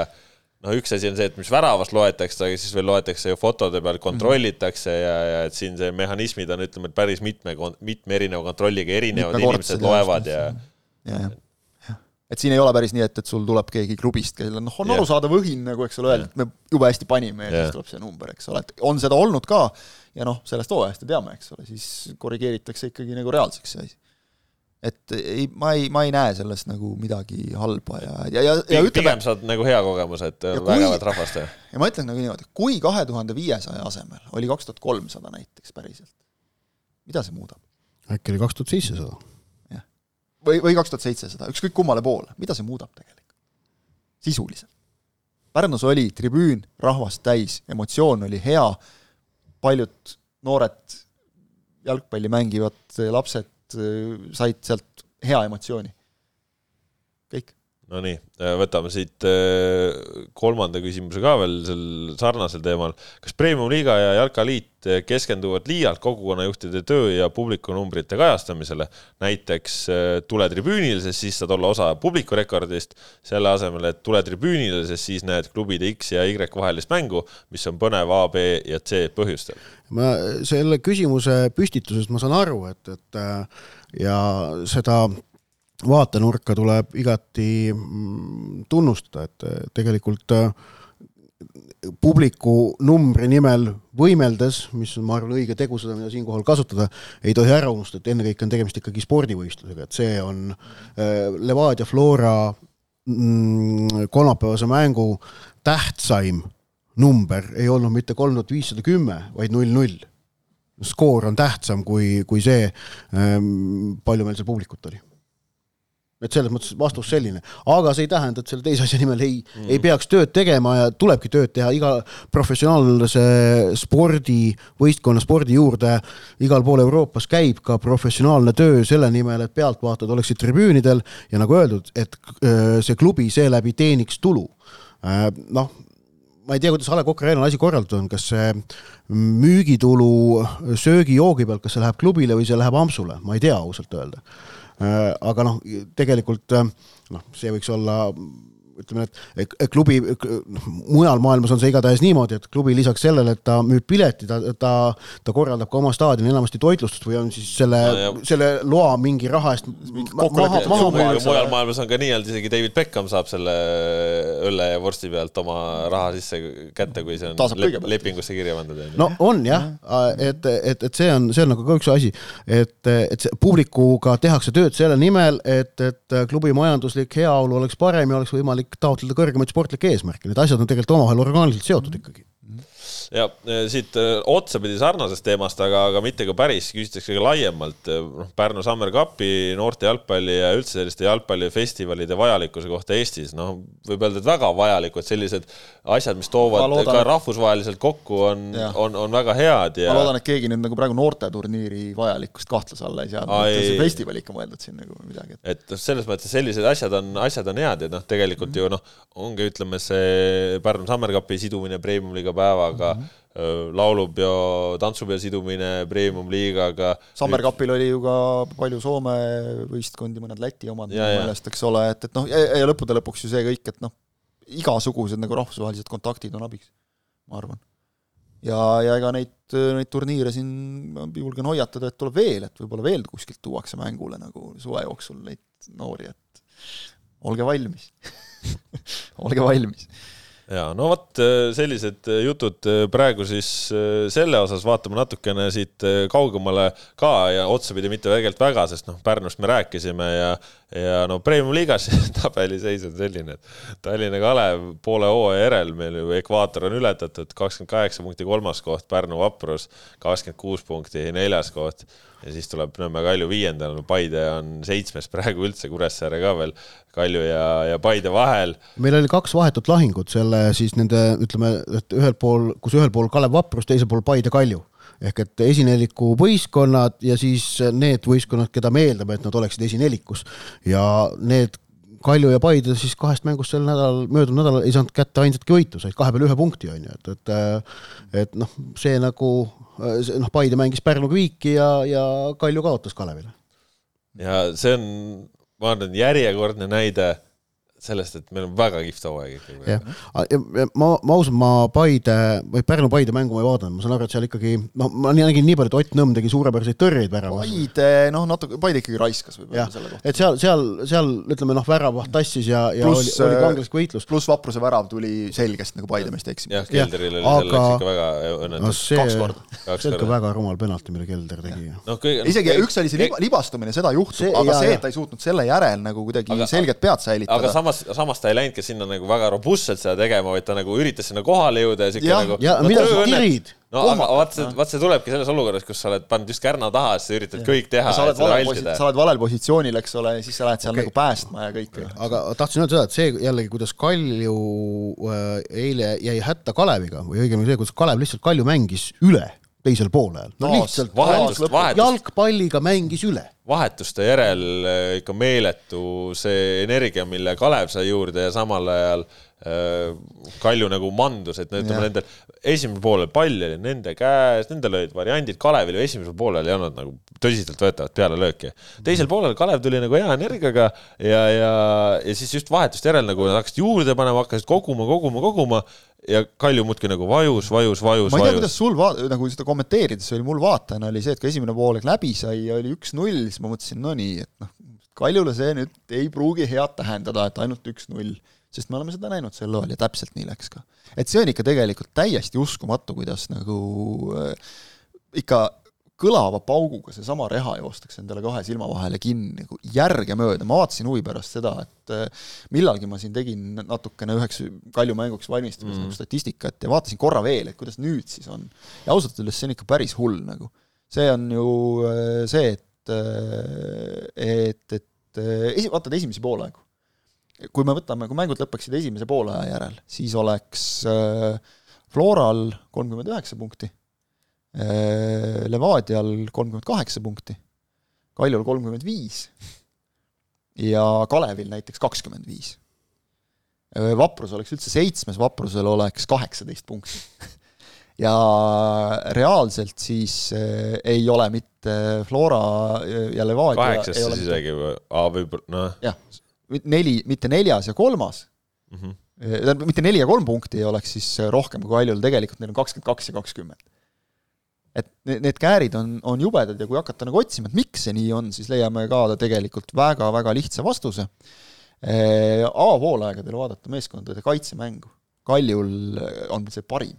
noh, üks asi on see, et mis väravast loetakse, aga siis veel loetakse ju fotode peal, kontrollitakse ja, ja et siin see mehhanismid on, ütleme, et päris mitme, mitme erineva kontrolliga, erinevad inimesed loevad ja, ja, ja et siin ei ole päris nii, et, et sul tuleb keegi klubist, kellel noh, on arusaadav õhin nagu, eks ole, öelda, et me jube hästi panime ja Jah. siis tuleb see number, eks ole, et on seda olnud ka ja noh, sellest hooajast me teame, eks ole, siis korrigeeritakse ikkagi nagu reaalseks see asi. Et ei, ma ei, ma ei näe selles nagu midagi halba ja, ja, ja, ja ütleme, pigem saad nagu hea kogemuse, et vägevat rahvast ja ja ma ütlen nagu niimoodi, kui kahe tuhande viiesaja asemel oli kaks tuhat kolmsada näiteks päriselt, mida see muudab? äkki oli kaks tuhat seitsesada? või, või kaks tuhat seitsesada, ükskõik kummale poole, mida see muudab tegelikult? sisuliselt. Pärnus oli tribüün rahvast täis, emotsioon oli hea, paljud noored jalgpalli mängivad lapsed said sealt hea emotsiooni. Nonii, võtame siit äh, kolmanda küsimuse ka veel sel sarnasel teemal. kas Premium-liiga ja Jalkaliit keskenduvad liialt kogukonnajuhtide töö ja publikunumbrite kajastamisele? näiteks äh, tule tribüünile, sest siis saad olla osa publikurekordist, selle asemel, et tule tribüünile, sest siis näed klubide X ja Y vahelist mängu, mis on põnev A, B ja C põhjustel. ma selle küsimuse püstitusest ma saan aru, et, et äh, ja seda vaatenurka tuleb igati mm, tunnustada, et tegelikult äh, publiku numbri nimel võimeldes, mis on, ma arvan, õige tegusõna, mida siinkohal kasutada, ei tohi ära unustada, et ennekõike on tegemist ikkagi spordivõistlusega, et see on äh, Levadia Flora mm, kolmapäevase mängu tähtsaim number ei olnud mitte kolm tuhat viissada kümme, vaid null null. skoor on tähtsam kui, kui see, palju meil seal publikut oli et selles mõttes vastus selline, aga see ei tähenda, et selle teise asja nimel ei mm., ei peaks tööd tegema ja tulebki tööd teha iga professionaalse spordi, võistkonna spordi juurde. igal pool Euroopas käib ka professionaalne töö selle nimel, et pealtvaatajad oleksid tribüünidel ja nagu öeldud, et öö, see klubi seeläbi teeniks tulu. noh, ma ei tea, kuidas A Le Coq Arena'l asi korraldatud on, kas see müügitulu söögi-joogi pealt, kas see läheb klubile või see läheb Ampsule, ma ei tea ausalt öelda aga noh, tegelikult noh, see võiks olla ütleme, et klubi, noh, mujal maailmas on see igatahes niimoodi, et klubi lisaks sellele, et ta müüb pileti, ta, ta, ta korraldab ka oma staadioni enamasti toitlustust või on siis selle no,, selle loa mingi raha eest maha, maha, maha müüa. mujal maailmas on ka nii, et isegi David Beckham saab selle õlle ja vorsti pealt oma raha sisse kätte, kui see on lep lepingusse kirja pandud. no on jah, et, et, et see on, see on nagu ka üks asi, et, et see publikuga tehakse tööd selle nimel, et, et klubi majanduslik heaolu oleks parem ja oleks võimalik taotleda kõrgemaid sportlikke eesmärke, need asjad on tegelikult omavahel orgaaniliselt seotud ikkagi ja siit otsapidi sarnasest teemast, aga, aga mitte ka päris, küsitakse ka laiemalt noh, Pärnu Summer Cupi noorte jalgpalli ja üldse selliste jalgpallifestivalide vajalikkuse kohta Eestis. noh, võib öelda, et väga vajalikud sellised asjad, mis toovad loodan, ka rahvusvaheliselt kokku, on, on, on väga head ja. ma loodan, et keegi nüüd nagu praegu noorteturniiri vajalikkust kahtluse alla ei et see festival ikka mõeldud siin nagu midagi. et noh, selles mõttes sellised asjad on, asjad on head ja noh, tegelikult mm -hmm. ju noh, ongi, ütleme, see Pärnu Summer Cupi sidumine Premium-liiga päevaga mm, -hmm laulupeo, tantsupeo sidumine premium-liigaga. Summer Cupil oli ju ka palju Soome võistkondi, mõned Läti omad minu meelest, eks ole, et, et noh, ja lõppude lõpuks ju see kõik, et noh, igasugused nagu rahvusvahelised kontaktid on abiks, ma arvan. ja, ja ega neid, neid turniire siin ma julgen hoiatada, et tuleb veel, et võib-olla veel kuskilt tuuakse mängule nagu suve jooksul neid noori, et olge valmis olge valmis ja no vot sellised jutud praegu siis selle osas vaatame natukene siit kaugemale ka ja otsapidi mitte tegelikult väga, sest noh, Pärnust me rääkisime ja ja no Premium-liigas tabeliseis on selline, et Tallinna Kalev poole hooaja järel meil ju ekvaator on ületatud, kakskümmend kaheksa punkti kolmas koht, Pärnu Vaprus kakskümmend kuus punkti neljas koht ja siis tuleb Nõmme Kalju viiendal, Paide on seitsmes praegu üldse, Kuressaare ka veel Kalju ja, ja Paide vahel. meil oli kaks vahetut lahingut selle siis nende, ütleme, et ühel pool, kus ühel pool Kalev Vaprus, teisel pool Paide Kalju ehk et esineliku võistkonnad ja siis need võistkonnad, keda me eeldame, et nad oleksid esinelikus ja need Kalju ja Paide siis kahest mängust sel nädalal, möödunud nädalal ei saanud kätte ainsatki võitu, said kahe peale ühe punkti, on ju, et, et et noh, see nagu noh, Paide mängis Pärnuga viiki ja, ja Kalju kaotas Kalevile. ja see on, ma arvan, järjekordne näide sellest, et meil on väga kihvt hooaeg ikkagi. jah, ma, ma ausalt, ma Paide või Pärnu-Paide mängu ma ei vaadanud, ma saan aru, et seal ikkagi noh, ma nägin nii palju, et Ott Nõmm tegi suurepäraseid tõrjeid väravas. Paide, noh natuke, Paide ikkagi raiskas võib-olla selle, kohta. et seal, seal, seal ütleme noh, väravat tassis ja, ja Pluss, oli, oli kangelaslik võitlus. pluss Vapruse värav tuli selgest nagu Paide meeste eksimine. jah, Kelderil oli aga- selleks ikka väga no õnnetus. see, kaks korda. Kaks see on ikka väga rumal penalti, mille Kelder tegi. noh, kõige isegi üks oli see liba, libastumine, seda juhtub aga see, et ta ei suutnud selle järel nagu kuidagi selget pead säilitada. samas, samas ta ei läinudki sinna nagu väga robustselt seda tegema, vaid ta nagu üritas sinna kohale jõuda ja siuke nagu ja mida sa tirid? no aga vaat see, vaat see tulebki selles olukorras, kus sa oled pannud just kärna taha, siis sa üritad kõik teha, sa oled valel posi-, vältida sa. oled valel positsioonil, eks ole, ja siis sa lähed seal okay. nagu päästma ja kõike. aga tahtsin öelda seda, et see jällegi, kuidas Kalju äh, eile jäi hätta Kaleviga või õigemini see, kuidas Kalev lihtsalt Kalju mängis üle teisel poolajal. no Taas- lihtsalt vahetust- jalg- vahetust. jalgpalliga mängis üle. vahetuste järel ikka meeletu see energia, mille Kalev sai juurde ja samal ajal äh, Kalju nagu mandus, et no ütleme Jah. nendel esimesel poolel pall oli nende käes, nendel olid variandid, Kalevil ju esimesel poolel ei olnud nagu tõsiseltvõetavat pealelööki. teisel poolel Kalev tuli nagu hea energiaga ja, ja, ja siis just vahetuste järel nagu nad hakkasid juurde panema, hakkasid koguma, koguma, koguma ja Kalju muudkui nagu vajus, vajus, vajus, ma ei tea, kuidas sul va-, nagu seda kommenteerides oli mul vaatajana oli see, et kui esimene poolek läbi sai ja oli üks-null, siis ma mõtlesin, no nii, et noh, Kaljule see nüüd ei pruugi head tähendada, et ainult üks-null, sest me oleme seda näinud sel loal ja täpselt nii läks ka. et see on ikka tegelikult täiesti uskumatu, kuidas nagu äh, ikka kõlava pauguga seesama reha joostakse endale kahe silma vahele kinni nagu järgemööda, ma vaatasin huvi pärast seda, et äh, millalgi ma siin tegin natukene üheks Kalju mänguks valmistudes mm. nagu statistikat ja vaatasin korra veel, et kuidas nüüd siis on. ja ausalt öeldes see on ikka päris hull nagu. see on ju äh, see, et, et, et äh, esi-, vaatad esimesi poolaegu. Kui me võtame, kui mängud lõpeksid esimese poolaja järel, siis oleks äh, Floral kolmkümmend üheksa punkti, Levadial kolmkümmend kaheksa punkti, Kaljul kolmkümmend viis ja Kalevil näiteks kakskümmend viis. Vaprus oleks üldse seitsmes, Vaprusel oleks kaheksateist punkti. ja reaalselt siis äh, ei ole mitte Flora ja Levadia kaheksas ei ole siis mitte- isegi või, aa võib-olla, noh neli, mitte neljas ja kolmas, mm -hmm. tähendab, mitte neli ja kolm punkti ei oleks siis rohkem kui Kaljul, tegelikult neil on kakskümmend kaks ja kakskümmend. et ne- need käärid on, on jubedad ja kui hakata nagu otsima, et miks see nii on, siis leiame ka tegelikult väga-väga lihtsa vastuse. avapoolaegadel vaadata meeskondade kaitsemängu, Kaljul on see parim.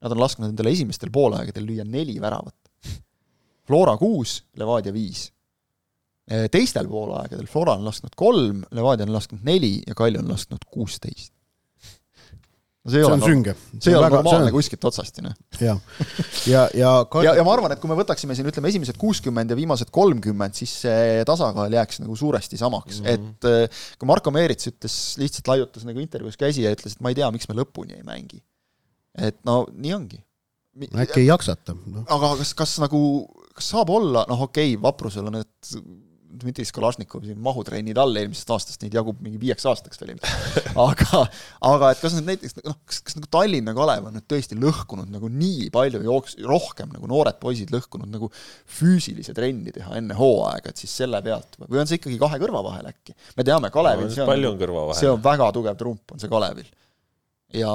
Nad on lasknud endale esimestel poolaegadel lüüa neli väravat. Flora kuus, Levadia viis teistel poolaegadel Flora on lasknud kolm, Levadia on lasknud neli ja Kalju on lasknud kuusteist. no see ei see ole on sünge. see ei ole normaalne kuskilt otsast ju noh. jah, ja, ja Kal- ja, ja ma arvan, et kui me võtaksime siin ütleme esimesed kuuskümmend ja viimased kolmkümmend, siis see tasakaal jääks nagu suuresti samaks mm. -hmm. et äh, kui Marko Meerits ütles, lihtsalt laiutas nagu intervjuus käsi ja ütles, et ma ei tea, miks me lõpuni ei mängi. et no nii ongi. äkki ei jaksata, noh. aga kas, kas nagu, kas saab olla, noh okei okay,, Vaprusel on need Dmitri Skolašnikov siin mahutrennid all eelmisest aastast, neid jagub mingi viieks aastaks veel ilmselt. aga, aga et kas nüüd näiteks noh, kas, kas nagu Tallinna Kalev on nüüd tõesti lõhkunud nagu nii palju jooks-, rohkem nagu noored poisid lõhkunud nagu füüsilise trenni teha enne hooaega, et siis selle pealt või on see ikkagi kahe kõrva vahel äkki? me teame, Kalevil see on, palju on kõrva see vahel. on väga tugev trump, on see Kalevil. Ja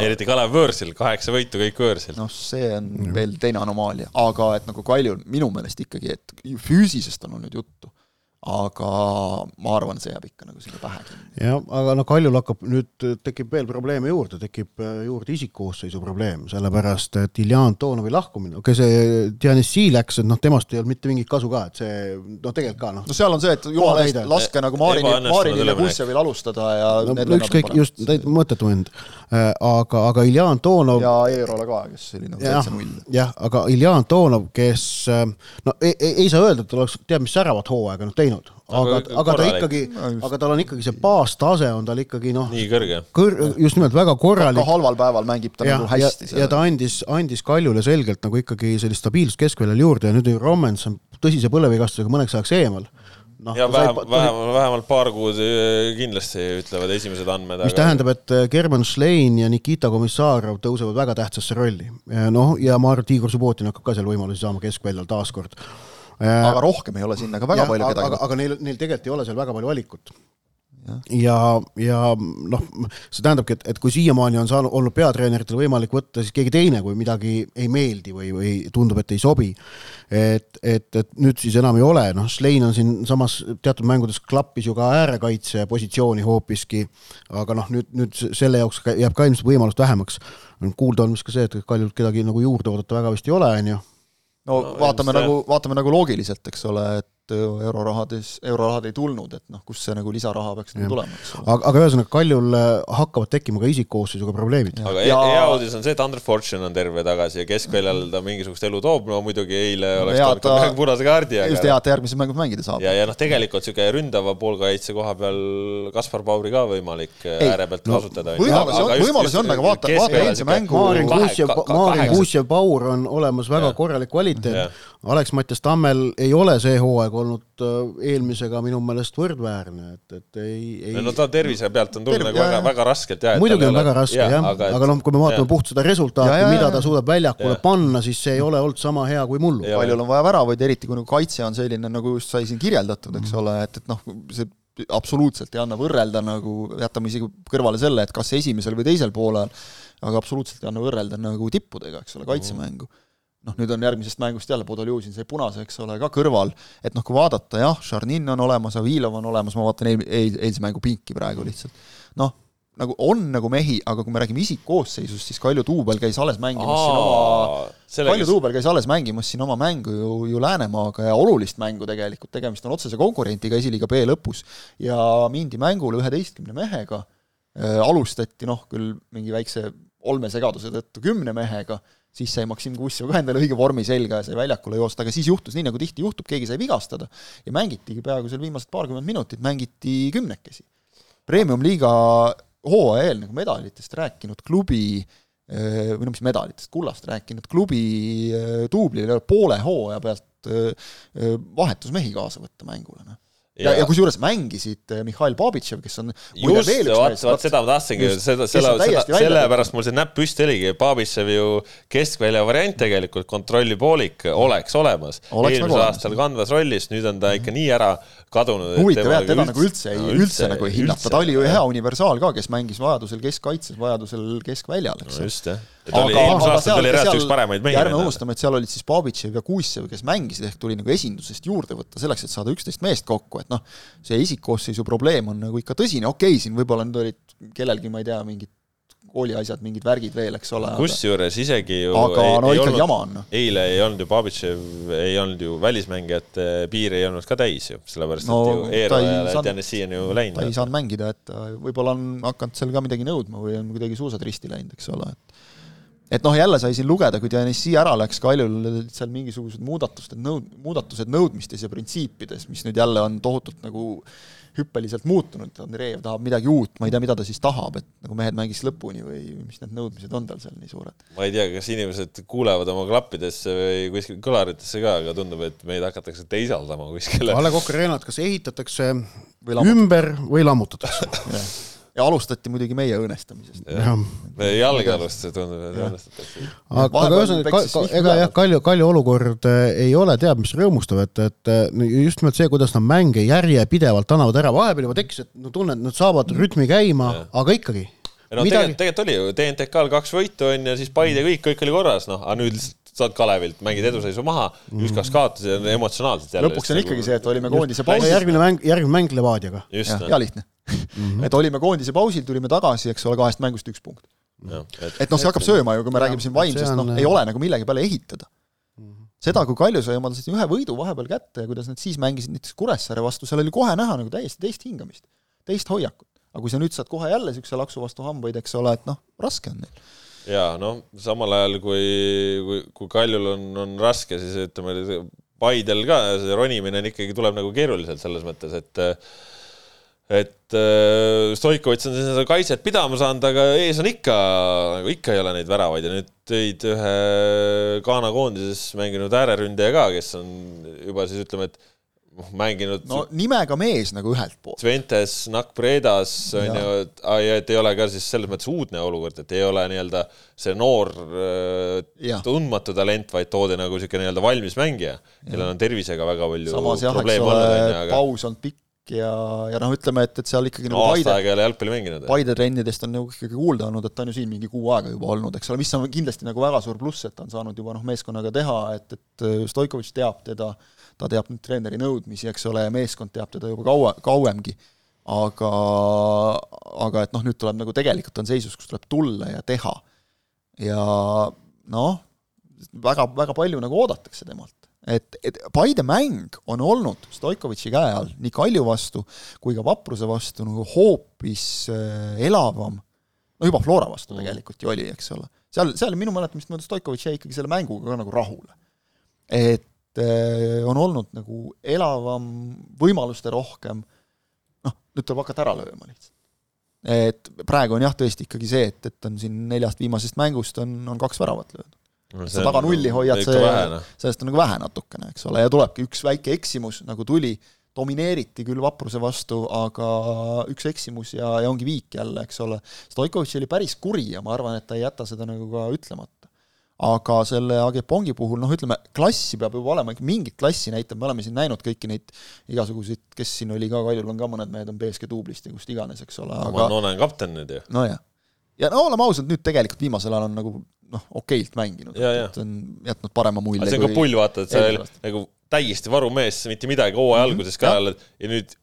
eriti Kalev võõrsil, kaheksa võitu kõik võõrsil. noh, see on veel teine anomaalia, aga et nagu Kaljul minu meelest ikkagi, et füüsisest on olnud juttu, aga ma arvan, see jääb ikka nagu sinna pähe kinni. jah, aga noh, Kaljul hakkab nüüd, tekib veel probleeme juurde, tekib äh, juurde isikkoosseisu probleem, sellepärast et Iljan Toonovi lahkumine, okei okay,, see Dionyssi läks, et noh, temast ei olnud mitte mingit kasu ka, et see noh, tegelikult ka noh no seal on see, et jumala eest laske nagu Maarini, Ebaõnnestunud Maarinil ja. Kussevil alustada ja no, ükskõik just, täitsa mõttetu vend. aga, aga Iljan Toonov ja Eerola ka, kes oli nagu seitse null., jah, aga Iljan Toonov, kes äh, no ei, ei, ei saa öelda, et ta oleks teab mis säravat hooaega nüüd teinud, aga Aga, aga ta ikkagi aga tal on ikkagi see baastase on tal ikkagi noh, nii kõrge. kõr-, just nimelt väga ka korralik halval päeval mängib ta ja, nagu hästi. ja ta andis, andis Kaljule selgelt nagu ikkagi sellist stabiilsust keskväljal juurde ja nüüd Rommens on tõsise põlevigastusega mõneks ajaks eemal. noh, ja vähemalt, vähemalt, vähemalt paar kuud eh, kindlasti ütlevad esimesed andmed. mis tähendab, et äh, German Schlein ja Nikita Komissarov tõusevad väga tähtsasse rolli. noh, ja ma arvan, et Igor Subbotin hakkab ka seal võimalusi saama keskväljal taaskord. Aga rohkem ei ole sinna ka väga Jah, palju kedagi aga, aga neil, neil tegelikult ei ole seal väga palju valikut. ja, ja noh, see tähendabki, et, et kui siiamaani on saanud, olnud peatreeneritel võimalik võtta siis keegi teine, kui midagi ei meeldi või, või tundub, et ei sobi, et, et, et nüüd siis enam ei ole, noh, Slein on siinsamas teatud mängudes klappis ju ka äärekaitse positsiooni hoopiski, aga noh, nüüd, nüüd selle jaoks jääb ka ilmselt võimalust vähemaks. kuulda on vist ka see, et Kaljult kedagi nagu juurde oodata väga vist ei ole, on ju. No vaatame no, nagu, vaatame nagu loogiliselt, eks ole, et et äh, eurorahades, eurorahad ei tulnud, et noh, kust see nagu lisaraha peaks nagu tulema, eks ole. aga, aga ühesõnaga, Kaljul äh, hakkavad tekkima ka isikkoosseisuga probleemid. aga ja... hea uudis on see, et Andre Fortune on terve tagasi ja keskväljal ta mingisugust elu toob, no muidugi eile oleks toonud ka ühe punase kaardi, aga just hea, et järgmises mängus mängida saab. ja, ja noh, tegelikult niisugune ründava poolkaitse koha peal Kaspar Pauri ka võimalik äh, ääre pealt no, kasutada. võimalusi on, võimalusi on, aga vaata, vaata eilse mängu Maarin Kuusjev Paur on olemas väga korralik kvaliteet. Alex Mattias Tammel ei ole see hooaeg olnud eelmisega minu meelest võrdväärne, et, et ei, ei no ta tervise pealt on tulnud Terv, nagu väga, väga raskelt jah. muidugi on väga raske jah, jah., aga, aga noh, kui me vaatame puht seda resultaati, mida ta suudab väljakule ja. panna, siis see ei ole olnud sama hea kui mullu. paljul on vaja väravaid, eriti kui nagu kaitse on selline, nagu just sai siin kirjeldatud, eks mm. ole, et, et noh, see absoluutselt ei anna võrrelda nagu, jätame isegi kõrvale selle, et kas esimesel või teisel poolel, aga absoluutselt ei anna võrrelda nagu tippudega, eks ole, kaitsemängu mm noh, nüüd on järgmisest mängust jälle, Podoljuzin sai punase, eks ole, ka kõrval, et noh, kui vaadata, jah, Šarnin on olemas, Avilov on olemas, ma vaatan eil, eil, eilse mängu pinki praegu lihtsalt, noh, nagu on nagu mehi, aga kui me räägime isikkoosseisust, siis Kalju Tuubel käis alles mängimas Aa, siin oma, Kalju kes... Tuubel käis alles mängimas siin oma mängu ju, ju Läänemaaga ja olulist mängu tegelikult, tegemist on otsese konkurentiga esiliiga B lõpus. ja mindi mängule üheteistkümne mehega. Äh,, alustati noh, küll mingi väikse olmesegaduse tõttu kümne mehega siis sai Maksim Kussjev ka endale õige vormi selga ja sai väljakule joosta, aga siis juhtus nii, nagu tihti juhtub, keegi sai vigastada ja mängitigi peaaegu seal viimased paarkümmend minutit, mängiti kümnekesi. Premium-liiga hooaja eel nagu medalitest rääkinud klubi või no mis medalitest, kullast rääkinud klubi duublile poole hooaja pealt eh, vahetusmehi kaasa võtta mängule, noh ja, ja, ja kusjuures mängisid äh, Mihhail Babitšev, kes on just, vaat, vaat seda ma tahtsingi, seda, selle, seda, sellepärast mul see näpp püsti oligi, Babitšev ju keskvälja variant tegelikult, kontrollipoolik oleks olemas. eelmisel aastal kandvas rollis, nüüd on ta ikka nii ära kadunud. huvitav jah, teda nagu üldse ei, üldse nagu ei hinnata, ta oli ju hea universaal ka, kes mängis vajadusel keskkaitses, vajadusel keskväljal, eks. just jah aga, üks paremaid mehi. ärme unustame, et seal olid siis Babitšev ja Kuussev, kes mängisid, ehk tuli nagu esindusest juurde võtta selleks, et saada üksteist meest kokku, et noh, see isikkoosseisu probleem on nagu ikka tõsine, okei okay,, siin võib-olla nüüd olid kellelgi, ma ei tea, mingid kooliasjad, mingid värgid veel, eks ole. kusjuures isegi ju aga ei, no ikkagi jama on. Noh. eile ei olnud ju Babitšev, ei olnud ju välismängijate piir ei olnud ka täis ju, sellepärast no, et ju Eeroja ja Tennessee on ju läinud. ta ei saanud mängida, et võib-olla on hakanud seal ka midagi nõudma või on kuidagi suusad risti läinud, eks ole, et et noh, jälle sai siin lugeda, kui Tennessee ära läks, Kaljul seal mingisugused muudatused, nõud-, muudatused nõudmistes ja printsiipides, mis nüüd jälle on tohutult nagu hüppeliselt muutunud, Andreev tahab midagi uut, ma ei tea, mida ta siis tahab, et nagu mehed mängiks lõpuni või mis need nõudmised on tal seal nii suured? ma ei tea, kas inimesed kuulevad oma klappidesse või kuskil kõlaritesse ka, aga tundub, et meid hakatakse teisaldama kuskile. A Le Coq Arena'd kas ehitatakse või ümber või lammutatakse ja alustati muidugi meie õõnestamisest. jalg alustas, tundub, et õõnestatakse. aga, aga ühesõnaga, ega jah, Kalju, Kalju olukord eh, ei ole teab mis rõõmustav, et, et eh, just nimelt see, kuidas nad mänge järjepidevalt annavad ära, vahepeal juba tekkis, et no tunne, et nad saavad rütmi käima, aga ikkagi. No Midagi... tegelikult, tegelikult oli ju, TNTK-l kaks võitu on ja siis Paide kõik, kõik oli korras, noh, aga nüüd saad Kalevilt, mängid eduseisu maha mm., üks-kaks kaotas ja emotsionaalselt jälle. lõpuks on ikkagi see, et olime koondise pausil. järgmine mäng, järgmine mäng Levadiaga. ja, ja lihtne mm. -hmm. et olime koondise pausil, tulime tagasi, eks ole, kahest mängust üks punkt. et, et noh, see hakkab sööma ju, kui me ja, räägime siin vaimsest, noh, ei ole nagu millegi peale ehitada mhm. seda, kui Kalju sai omale ühe võidu vahepeal kätte ja kuidas nad siis mängisid näiteks Kuressaare vastu, seal oli kohe näha nagu täiesti teist hingamist, teist hoiakut. aga kui sa nüüd saad kohe jälle niisuguse laksu vastu hambaid, eks ole, et noh, raske on neil. Jaa, noh, samal ajal kui, kui, kui Kaljul on, on raske, siis ütleme, Paidel ka see ronimine on ikkagi, tuleb nagu keeruliselt selles mõttes, et et äh, Stoikovitš on seda kaitset pidama saanud, aga ees on ikka, nagu ikka ei ole neid väravaid ja nüüd tõid ühe Ghana koondises mänginud ääreründaja ka, kes on juba siis ütleme, et noh, mänginud no nimega mees nagu ühelt poolt. Sventes, Nakpredas on ja. ju, et, et ei ole ka siis selles mõttes uudne olukord, et ei ole nii-öelda see noor äh, tundmatu talent, vaid toodi nagu niisugune nii-öelda valmis mängija, kellel on tervisega väga palju samas jah, eks ole, paus on pikk ja, ja noh, ütleme, et, et seal ikkagi no nagu aasta Paide, aega ei ole jalgpalli mänginud. Paide trennidest on nagu ikkagi kuulda olnud, et ta on ju siin mingi kuu aega juba olnud, eks ole, mis on kindlasti nagu väga suur pluss, et ta on saanud juba noh, meeskonnaga teha, et, et Stoikovitš teab teda, ta teab nüüd treeneri nõudmisi, eks ole, ja meeskond teab teda juba kaua, kauemgi. aga, aga et noh, nüüd tuleb nagu tegelikult on seisus, kus tuleb tulla ja teha. ja noh, väga, väga palju nagu oodatakse temalt et, et Paide mäng on olnud Stoikovitši käe all nii Kalju vastu kui ka Vapruse vastu nagu hoopis äh, elavam, no juba Flora vastu Mm. tegelikult ju oli, eks ole. seal, seal minu mäletamist mööda Stoikovitš jäi ikkagi selle mänguga ka nagu rahule. et on olnud nagu elavam, võimaluste rohkem, noh, nüüd tuleb hakata ära lööma lihtsalt. et praegu on jah, tõesti ikkagi see, et, et on siin neljast viimasest mängust on, on kaks väravat löödud sa taga nulli hoiad, see, noh. sellest on nagu vähe natukene, eks ole, ja tulebki üks väike eksimus, nagu tuli, domineeriti küll vapruse vastu, aga üks eksimus ja, ja ongi viik jälle, eks ole. Stoikovitš oli päris kuri ja ma arvan, et ta ei jäta seda nagu ka ütlemata. Aga selle Agepongi puhul, noh, ütleme, klassi peab juba olema, mingit klassi näitab, me oleme siin näinud kõiki neid igasuguseid, kes siin oli ka, Kaljul on ka mõned mehed, on BSG duublist ja kust iganes, eks ole, aga Manone on kapten nüüd ju. nojah. ja no oleme ausad, nüüd tegelikult viimasel ajal on nagu noh, okeilt mänginud, et on jätnud parema mulje see on ka pull, vaata, et sa eelmisel aastal. nagu täiesti varumees, mitte midagi hooaja Mhm, alguses ka jah. oled ja nüüd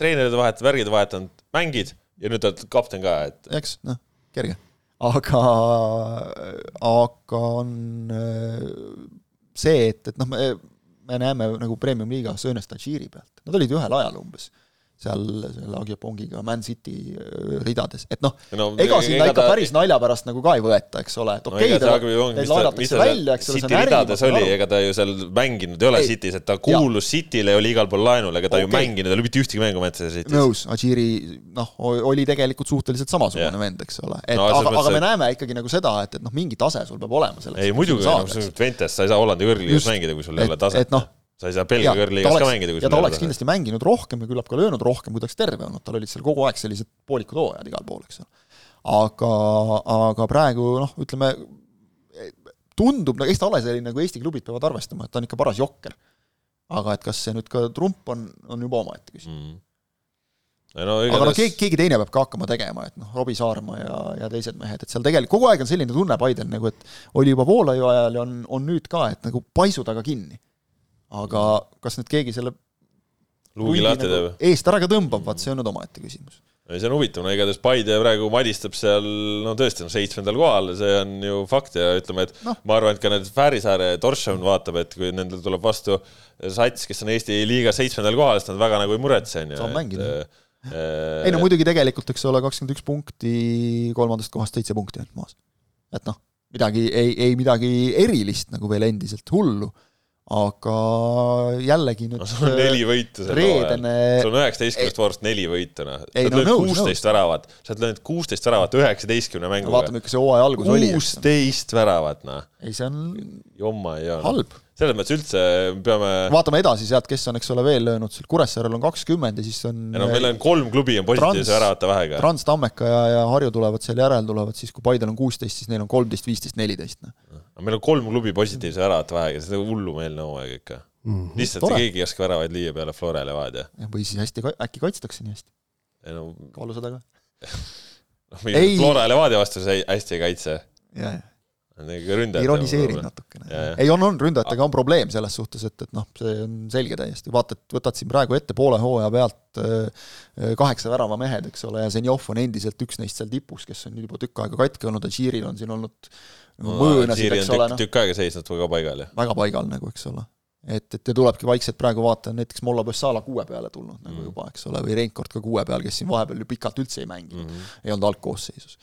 treenerid vahetavad, värgid vahetanud, mängid ja nüüd oled kapten ka, et eks noh, kerge. aga, aga on äh, see, et, et noh, me, me näeme nagu premium-liigas Õõnes Tadžiri pealt, nad olid ühel ajal umbes seal selle Agiopongiga Man City äh, ridades, et noh no, ega sinna ikka päris nalja pärast nagu ka ei võeta, eks ole, et no okei okay,, see ta, mis laenatakse ta välja, eks ole, see on äri, ridades oli, ega ta ju seal mänginud ei ole Ei. City's, et ta kuulus City'le ja oli igal pool laenul, ega ta ju Okei. mänginud ei ole mitte ühtegi mängu Manchester City's. nõus, Adžiri noh, oli tegelikult suhteliselt samasugune Jah. vend, eks ole, et No no, aga, aga me et- näeme ikkagi nagu seda, et, et noh, mingi tase sul peab olema selleks. ei muidugi, Twentes, sa ei saa Hollandi kõrgliigas mängida, kui sul ei ole taset et noh, sa ei saa Belgia kõrgliigas ka mängida, kui ja ta oleks taset. kindlasti mänginud rohkem ja küllap ka löönud rohkem, kui ta oleks terve olnud, tal olid seal kogu aeg sellised poolikud hooajad igal pool, eks ole. aga, aga praegu noh, ütleme tundub, no eks ta ole selline, nagu Eesti klubid peavad arvestama, et ta on ikka paras jokker. aga et kas see nüüd ka trump on, on juba omaette küsimus. Mm. no aga no keegi, keegi teine peab ka hakkama tegema, et noh, Robbie Saarma ja, ja teised mehed, et seal tegelikult kogu aeg on selline tunne Paidel nagu, et oli juba Voolaiu ajal ja on, on nüüd ka, et nagu paisu taga kinni. Aga kas nüüd keegi selle luugi lahti nagu teeb. eest ära ka tõmbab, vaat see on nüüd omaette küsimus. ei, see on huvitav, no igatahes Paide praegu madistab seal no tõesti, no seitsmendal kohal, see on ju fakt ja ütleme, et no. Ma arvan, et ka need Fäärisaare ja Torshavn vaatab, et kui nendel tuleb vastu sats, kes on Eesti liiga seitsmendal kohal, siis nad väga nagu ei muretse, on ju. Saab mängida. Äh, ei no muidugi tegelikult, eks ole, kakskümmend üks punkti kolmandast kohast seitse punkti ainult maas. et noh, midagi ei, ei midagi erilist nagu veel endiselt hullu, aga jällegi nüüd no sul on neli võitu sel reedene sul on üheksateistkümnest voorust neli võitu, noh. sa oled no löönud kuusteist väravat, sa oled löönud kuusteist väravat üheksateistkümne mänguga. vaatame, ikka see hooaja algus oli, kuusteist väravat, noh. ei, see on jomma ei ole. halb. selles mõttes üldse peame, vaatame edasi sealt, kes on, eks ole, veel löönud, seal Kuressaarel on kakskümmend ja siis on no meil on kolm klubi on positiivse väravate vahega. Trans, Tammeka ja, ja Harju tulevad seal järel, tulevad siis, kui Paidel on kuusteist, siis neil on kolmteist, viisteist, neliteist, noh. Aga meil on kolm klubi positiivse väravate vahega, see on hullumeelne hooaeg ikka mm.. lihtsalt Tore. keegi ei oska väravaid lüüa peale Flora Levadia. või siis hästi, äkki kaitstakse nii hästi, ei no, kaalu seda ka. noh, Ei. meil Flora Levadia vastu see hästi ei kaitse. ründajad. ironiseerin natukene ei, on, on, ründajatega on probleem selles suhtes, et, et noh, see on selge täiesti, vaata, et võtad siin praegu ette poole hooaja pealt äh, kaheksa värava mehed, eks ole, ja Zenjov on endiselt üks neist seal tipus, kes on juba tükk aega katki olnud, Adžiril on siin olnud nagu mõõnasid, eks ole, noh, tükk aega seisnud väga paigal ja. väga paigal nagu, eks ole. et, et ja tulebki vaikselt praegu vaata, näiteks Mollo Bessala kuue peale tulnud nagu Mhm. juba, eks ole, või Reinkord ka kuue peal, kes siin vahepeal ju pikalt üldse ei mänginud Mhm. ei olnud algkoosseisus.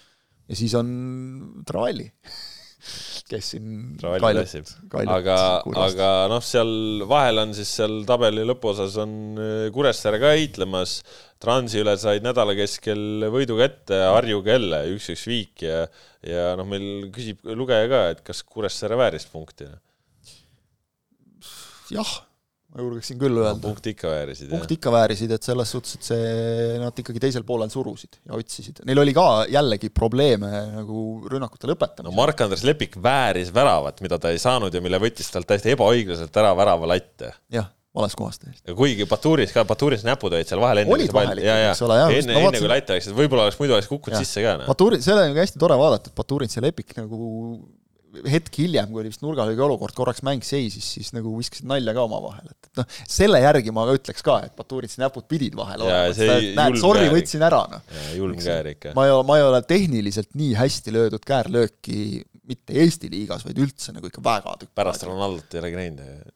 ja siis on Travalli, kes siin tassib. aga, aga noh, seal vahel on siis seal tabeli lõpuosas on äh, Kuressaare ka heitlemas. Transi üle said nädala keskel võidu kätte, Harjuga jälle üks-üks viik ja, ja noh, meil küsib lugeja ka, et kas Kuressaare vääris punkti. jah, ma julgeksin küll öelda. punkti ikka väärisid, jah punkt. ikka väärisid, et selles suhtes, et see, nad ikkagi teisel poolel surusid ja otsisid. Neil oli ka jällegi probleeme nagu rünnakute no lõpetamisel. Mark-Andres Lepik vääris väravat, mida ta ei saanud ja mille võttis talt täiesti ebaõiglaselt ära väravalatt. jah, vales kohas täiesti. kuigi Baturis ka, Baturis näpud olid seal vahel enne. Olid vahel ikkagi, eks ole, jah, enne, enne kui laite läksid, võib-olla oleks muidu oleks kukkunud sisse ka. Baturi, selle on ka hästi tore vaadata, et Baturin see lepik nagu hetk hiljem, kui oli vist nurgalöögi olukord, korraks mäng seisis, siis nagu viskasid nalja ka omavahel, et, et noh, selle järgi ma ka ütleks ka, et Baturitsi näpud pidid vahel olema, see et näed, sorry, võtsin ära, noh. julm käär ikka. ma ei ole, ma ei ole tehniliselt nii hästi löödud käärlööki mitte Eesti liigas, vaid üldse nagu ikka väga tükk pärast Ronaldot ei ole ka näinud.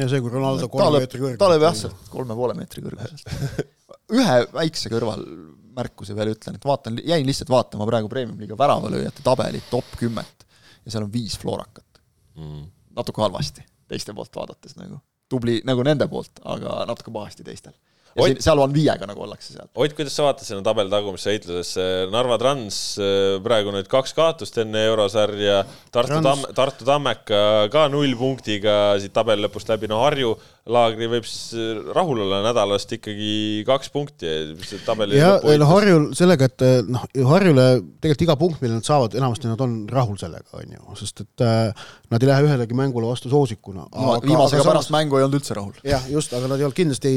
ja see, kui Ronaldo ta kolme meetri, kõrgel. ta lööb jah, sealt kolme poole meetri kõrguselt. ühe väikse kõrvalmärkuse veel ütlen, et vaatan, jäin lihtsalt vaatama praegu Premium-liiga väravalööjate tabelit top kümmet ja seal on viis Florakat. Mm. natuke halvasti teiste poolt vaadates nagu. tubli nagu nende poolt, aga natuke pahasti teistel. ja Oi- siin, seal on viiega nagu ollakse seal. Ott, kuidas sa vaatad sinna tabeli tagumisse heitlusesse, Narva Trans äh, praegu nüüd kaks kaotust enne eurosarja, Tartu Trans- Tamm, Tartu Tammeka ka null punktiga siit tabeli lõpust läbi, no Harju laagri võib siis äh, rahul olla nädalast ikkagi kaks punkti, see tabeli ja lõpu no Harjul sellega, et noh, Harjule tegelikult iga punkt, mille nad saavad, enamasti nad on rahul sellega, on ju, sest et äh, nad ei lähe ühelegi mängule vastu soosikuna. viimasega pärast mängu ei olnud üldse rahul. jah, just, aga nad ei olnud kindlasti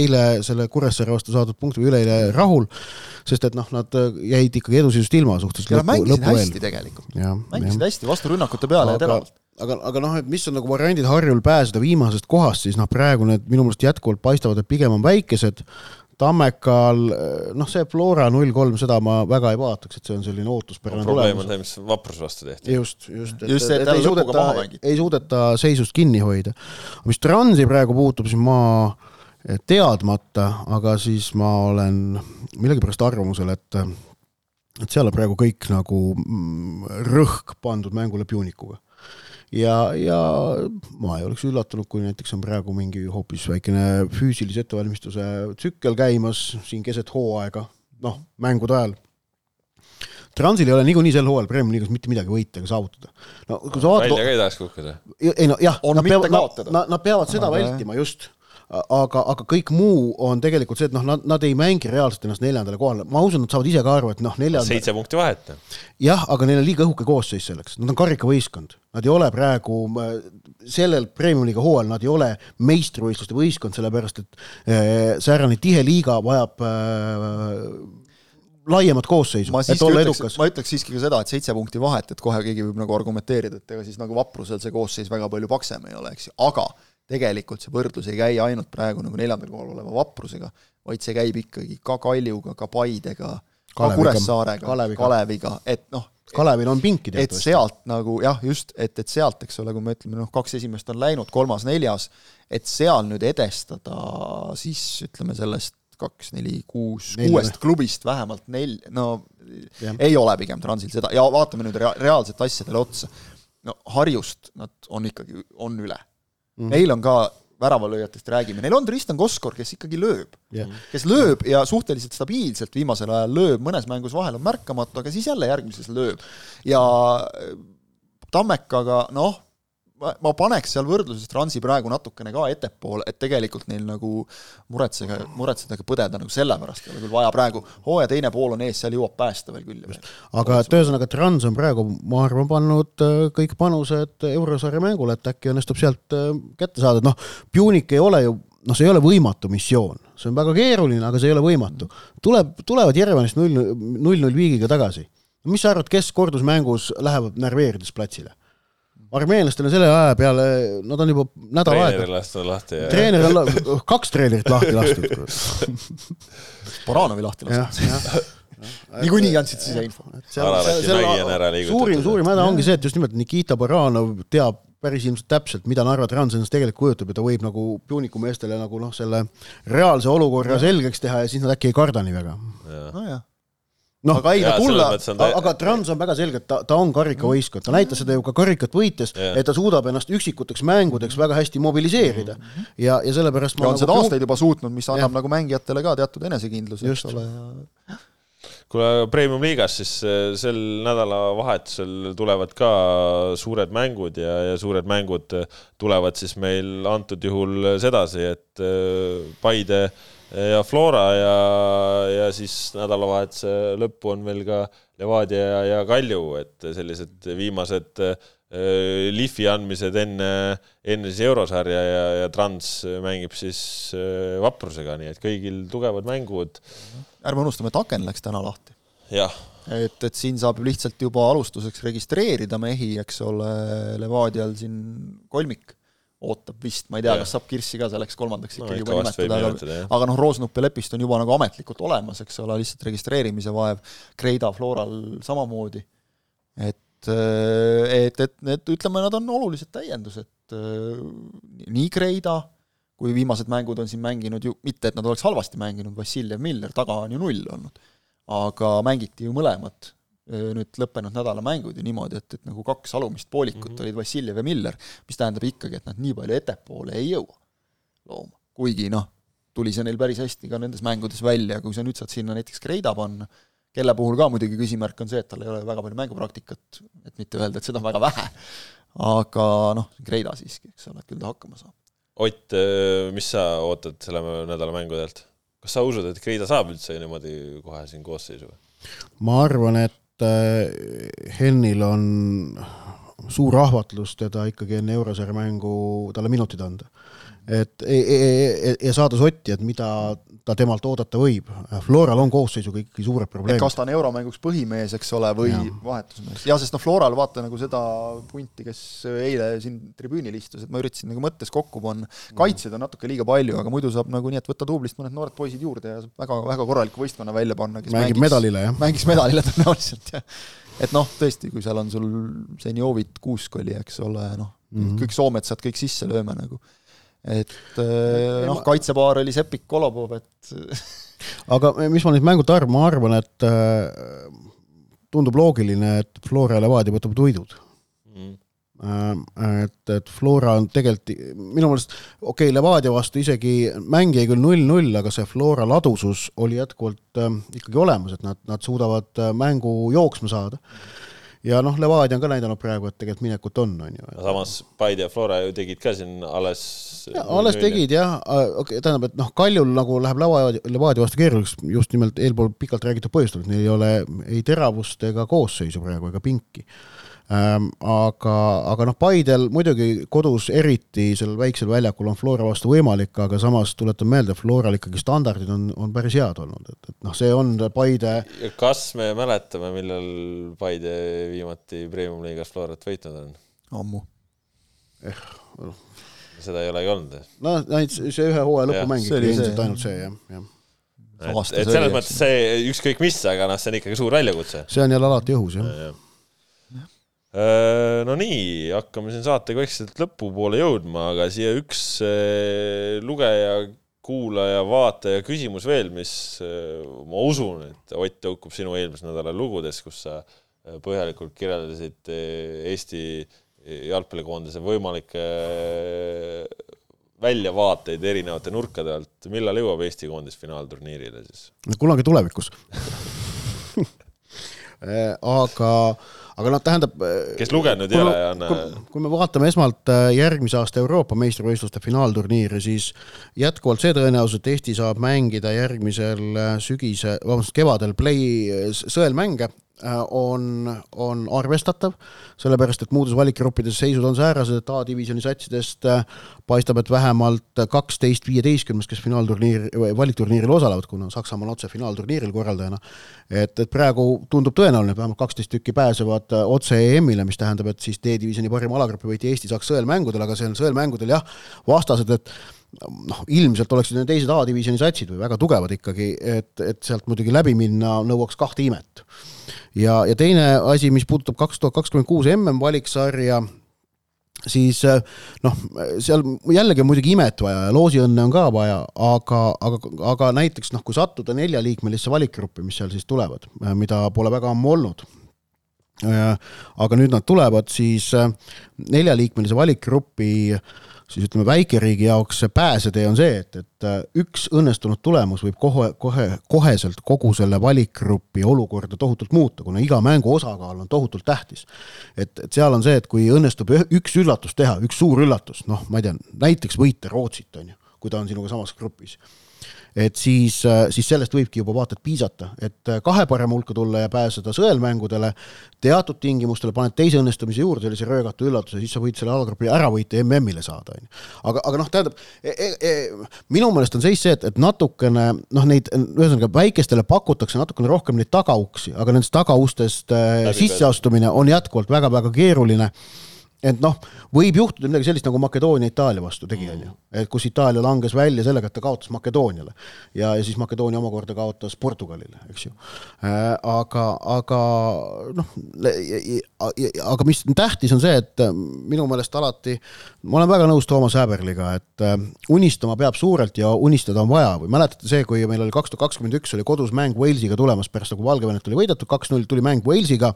eile selle Kuressaare vastu saadud punkti või üleeile rahul, sest et noh, nad jäid ikkagi eduseisust ilma suhteliselt nad mängisid hästi tegelikult. mängisid hästi vastu rünnakute peale ja teravalt. aga, aga noh, et mis on nagu variandid Harjul pääseda viimasest kohast, siis noh, praegu need minu meelest jätkuvalt paistavad, et pigem on väikesed. Tammekal, noh, see Flora null kolm, seda ma väga ei vaataks, et see on selline ootuspärane probleem on tulemus. see, mis Vaprus vastu tehti. just, just. Just see, et jälle lõpuga maha mängiti. ei suudeta seisust kinni hoida. mis Transi praegu puutub, siis ma teadmata, aga siis ma olen millegipärast arvamusel, et et seal on praegu kõik nagu mm, rõhk pandud mängule Punikuga. ja, ja ma ei oleks üllatunud, kui näiteks on praegu mingi hoopis väikene füüsilise ettevalmistuse tsükkel käimas siin keset hooaega, noh, mängude ajal. Transil ei ole niikuinii sel hooajal Premiumi liigas mitte midagi võita ega saavutada. no kui sa vaatad välja ka ei tahaks kukkuda. ei no jah, nad peavad, nad, nad peavad seda Aga- vältima just, aga, aga kõik muu on tegelikult see, et noh, nad, nad ei mängi reaalselt ennast neljandale kohale, ma usun, nad saavad ise ka aru, et noh, neljanda, seitse punkti vahet. jah, aga neil on liiga õhuke koosseis selleks, nad on karikavõistkond, nad ei ole praegu sellel premium-liiga hooajal, nad ei ole meistrivõistluste võistkond, sellepärast et äh, säärane tihe liiga vajab äh, laiemat koosseisu, ma et olla ütleks edukas,. ma ütleks siiski ka seda, et seitse punkti vahet, et kohe keegi võib nagu argumenteerida, et ega siis nagu vaprusel see koosseis väga palju paksem ei ole, eks ju, aga tegelikult see võrdlus ei käi ainult praegu nagu neljandal kohal oleva vaprusega, vaid see käib ikkagi ka Kaljuga, ka Paidega, ka. Kuressaarega, Kaleviga. Kaleviga, et noh, Kalevil on pinki et teatavasti. sealt nagu jah, just, et, et sealt, eks ole, kui me ütleme noh, kaks esimest on läinud, kolmas, neljas, et seal nüüd edestada siis ütleme sellest kaks, neli, kuus, kuuest klubist vähemalt nel-, no Jah. ei ole pigem Transil seda ja vaatame nüüd rea-, reaalselt asjadele otsa. no Harjust nad on ikkagi, on üle mm.. Neil on ka väravalööjatest räägime, neil on Tristan Koskor, kes ikkagi lööb Jah. kes lööb ja suhteliselt stabiilselt viimasel ajal lööb, mõnes mängus vahel on märkamatu, aga siis jälle järgmises lööb. ja Tammekaga noh, ma paneks seal võrdluses Transi praegu natukene ka ettepoole, et tegelikult neil nagu muretsege, muretseda ega põdeda nagu sellepärast ei ole küll vaja praegu, hooaja teine pool on ees, seal jõuab päästa veel küll ja veel. aga et ühesõnaga Trans on praegu, ma arvan, pannud äh, kõik panused eurosarja mängule, et äkki õnnestub sealt äh, kätte saada, noh, Punic ei ole ju noh, see ei ole võimatu missioon, see on väga keeruline, aga see ei ole võimatu. tuleb, tulevad Jerevanist null, null null viigiga tagasi. mis sa arvad, kes kordusmängus lähevad närveerides platsile? Armeenlastel on selle aja peale, nad on juba nädal aega, lastud lahti ja treener on, kaks treenerit lahti lastud. Baranovi lahti lastud., niikuinii andsid siseinfo. Suurim, suurim häda ongi see, et just nimelt Nikita Baranov teab päris ilmselt täpselt, mida Narva Trans endast tegelikult kujutab ja ta võib nagu Puniku meestele nagu noh, selle reaalse olukorra selgeks teha ja siis nad äkki ei karda nii väga. nojah, noh, aga ei ta tulla on ta- aga Trans on väga selgelt, ta, ta on karikavõistkond, ta näitas seda ju ka karikat võites et ta suudab ennast üksikuteks mängudeks väga hästi mobiliseerida ja, ja sellepärast ja on seda nagu, aastaid juba suutnud, mis annab Jah. nagu mängijatele ka teatud enesekindluse, eks Just. ole, ja kuule, Premium-liigas siis äh, sel nädalavahetusel tulevad ka suured mängud ja, ja suured mängud äh, tulevad siis meil antud juhul sedasi, et äh, Paide ja Flora ja, ja siis nädalavahetuse lõppu on veel ka Levadia ja, ja Kalju, et sellised viimased äh, lihvi andmised enne, enne siis eurosarja ja, ja Trans mängib siis äh, Vaprusega, nii et kõigil tugevad mängud. ärme unustame, et aken läks täna lahti. jah. et, et siin saab lihtsalt juba alustuseks registreerida mehi, eks ole, Levadial siin kolmik ootab vist, ma ei tea, kas saab Kirssi ka selleks kolmandaks ikkagi no, juba nimetada, aga, aga noh, Roosnup ja Lepist on juba nagu ametlikult olemas, eks ole, lihtsalt registreerimise vaev, Kreida, Floral samamoodi. et, et, et need, ütleme, nad on olulised täiendused, nii Kreida kui viimased mängud on siin mänginud ju, mitte et nad oleks halvasti mänginud, Vassiljev, Miller, taga on ju null olnud. aga mängiti ju mõlemad nüüd lõppenud nädala mängud ju niimoodi, et, et nagu kaks alumist poolikut mm -hmm. olid Vassiljev ja Miller, mis tähendab ikkagi, et nad nii palju ettepoole ei jõua looma. kuigi noh, tuli see neil päris hästi ka nendes mängudes välja, kui sa nüüd saad sinna näiteks Kreida panna, kelle puhul ka muidugi küsimärk on see, et tal ei ole väga palju mängupraktikat, et mitte öelda, et seda on väga vähe, aga noh, Kreida siiski, eks ole, küll ta hakkama saab. Ott, mis sa ootad selle nädala mängudelt? kas sa usud, et Kreida saab üldse niimoodi kohe siin koosseisu? ma arvan, et Äh, Hennil on suur ahvatlus teda ikkagi enne eurosarja mängu talle minutid anda. et e, e, e, ja saada sotti, et mida ta temalt oodata võib. Floral on koosseisuga ikkagi suured probleemid. kas ta on euromänguks põhimees, eks ole, või ja. vahetusmees. jah, sest noh, Floral vaata nagu seda punti, kes eile siin tribüünil istus, et ma üritasin nagu mõttes kokku panna. kaitsjaid on natuke liiga palju, aga muidu saab nagu nii, et võtta duublist mõned noored poisid juurde ja saab väga, väga korraliku võistkonna välja panna. mängib mängiks, medalile, jah? mängiks medalile tõenäoliselt, jah. et noh, tõesti, kui seal on sul Senjovit, Kuusk oli, eks ole, noh mm -hmm., kõik Soometsad kõik sisse lööme nagu et äh, noh, kaitsepaar oli Sepik, Kolobov, et aga mis ma nüüd mängult arvan, ma arvan, et äh, tundub loogiline, et Flora Levadia võtab võidud mm.. Et, et Flora on tegelikult minu meelest, okei okay,, Levadia vastu isegi mäng jäi küll null-null, aga see Flora ladusus oli jätkuvalt äh, ikkagi olemas, et nad, nad suudavad äh, mängu jooksma saada. mm ja noh, Levadia on ka näidanud praegu, et tegelikult minekut on, on ju. samas Paide ja Flora ju tegid ka siin alles alles tegid jah, tähendab, et noh, Kaljul nagu läheb Levadia, Levadia vastu keeruliseks just nimelt eelpool pikalt räägitud põhjustel, et neil ei ole ei teravust ega koosseisu praegu ega pinki aga, aga noh, Paidel muidugi kodus eriti sellel väiksel väljakul on Flora vastu võimalik, aga samas tuletan meelde, Floral ikkagi standardid on, on päris head olnud, et, et noh, see on Paide. kas me mäletame, millal Paide viimati Premium-liigas Florat võitnud on? ammu eh,. noh seda ei olegi olnud. no näiteks see ühe hooaja lõpumäng ikka ilmselt ainult see jah, jah. et, et selles mõttes see ükskõik mis, aga noh, see on ikkagi suur väljakutse. see on jälle alati õhus jah ja, ja no nii, hakkame siin saatega vaikselt lõpupoole jõudma, aga siia üks äh, lugeja, kuulaja, vaataja küsimus veel, mis äh, ma usun, et Ott tõukub sinu eelmise nädala lugudes, kus sa põhjalikult kirjeldasid Eesti jalgpallikoondise võimalikke väljavaateid erinevate nurkade alt. millal jõuab Eesti koondis finaalturniirile siis? kunagi tulevikus aga aga noh, tähendab. kes lugenud ei ole, on. kui me vaatame esmalt äh, järgmise aasta Euroopa meistrivõistluste finaalturniiri, siis jätkuvalt see tõenäosus, et Eesti saab mängida järgmisel äh, sügise, vabandust, kevadel play sõelmänge Äh, on, on arvestatav, sellepärast et muudes valikgruppides seisud on säärased, et A-divisjoni satsidest äh, paistab, et vähemalt kaksteist viieteistkümnest, kes finaalturniir, valikturniiril osalevad, kuna Saksamaa on otse finaalturniiril korraldajana, et, et praegu tundub tõenäoline, et vähemalt kaksteist tükki pääsevad äh, otse EM-ile, mis tähendab, et siis D-divisjoni parim alagrupi võiti Eesti saaks sõelmängudel, aga seal sõelmängudel jah, vastased, et noh, ilmselt oleksid need teised A-divisjoni satsid või väga tugevad ikkagi, et, et sealt muidugi läbi minna nõuaks kahte imet. Ja, ja teine asi, mis puudutab kaks tuhat kakskümmend kuus MM valiksarja, siis noh, seal jällegi on muidugi imet vaja ja loosiõnne on ka vaja, aga, aga, aga näiteks noh, kui sattuda neljaliikmelisse valikgruppi, mis seal siis tulevad, mida pole väga ammu olnud, eh, aga nüüd nad tulevad, siis neljaliikmelise valikgrupi äh, siis ütleme, väikeriigi jaoks see pääsetee on see, et, et äh, üks õnnestunud tulemus võib kohe, kohe, koheselt kogu selle valikgrupi olukorda tohutult muuta, kuna iga mängu osakaal on tohutult tähtis. et, et seal on see, et kui õnnestub üks üllatus teha, üks suur üllatus, noh, ma ei tea, näiteks võita Rootsit, on ju kui ta on sinuga samas grupis et siis, siis sellest võibki juba vaata et piisata, et kahe parema hulka tulla ja pääseda sõelmängudele, teatud tingimustele paned teise õnnestumise juurde, sellise röögatu üllatuse, siis sa võid selle alagrupi ära võita ja MM-ile saada, on ju. aga, aga noh, tähendab e, e, e, minu meelest on seis see, et, et natukene noh, neid, ühesõnaga väikestele pakutakse natukene rohkem neid tagauksi, aga nendest tagaustest sisseastumine on jätkuvalt väga-väga keeruline et noh, võib juhtuda midagi sellist, nagu Makedoonia Itaalia vastu tegi, on ju. et kus Itaalia langes välja sellega, et ta kaotas Makedooniale. ja, ja siis Makedoonia omakorda kaotas Portugalile, eks ju äh,. aga, aga noh, aga mis tähtis, on see, et minu meelest alati, ma olen väga nõus Toomas Häberliga, et äh, unistama peab suurelt ja unistada on vaja või mäletate see, kui meil oli kaks tuhat kakskümmend üks oli kodus mäng Walesiga tulemas, pärast nagu Valgevenet oli võidetud, kaks-null tuli mäng Walesiga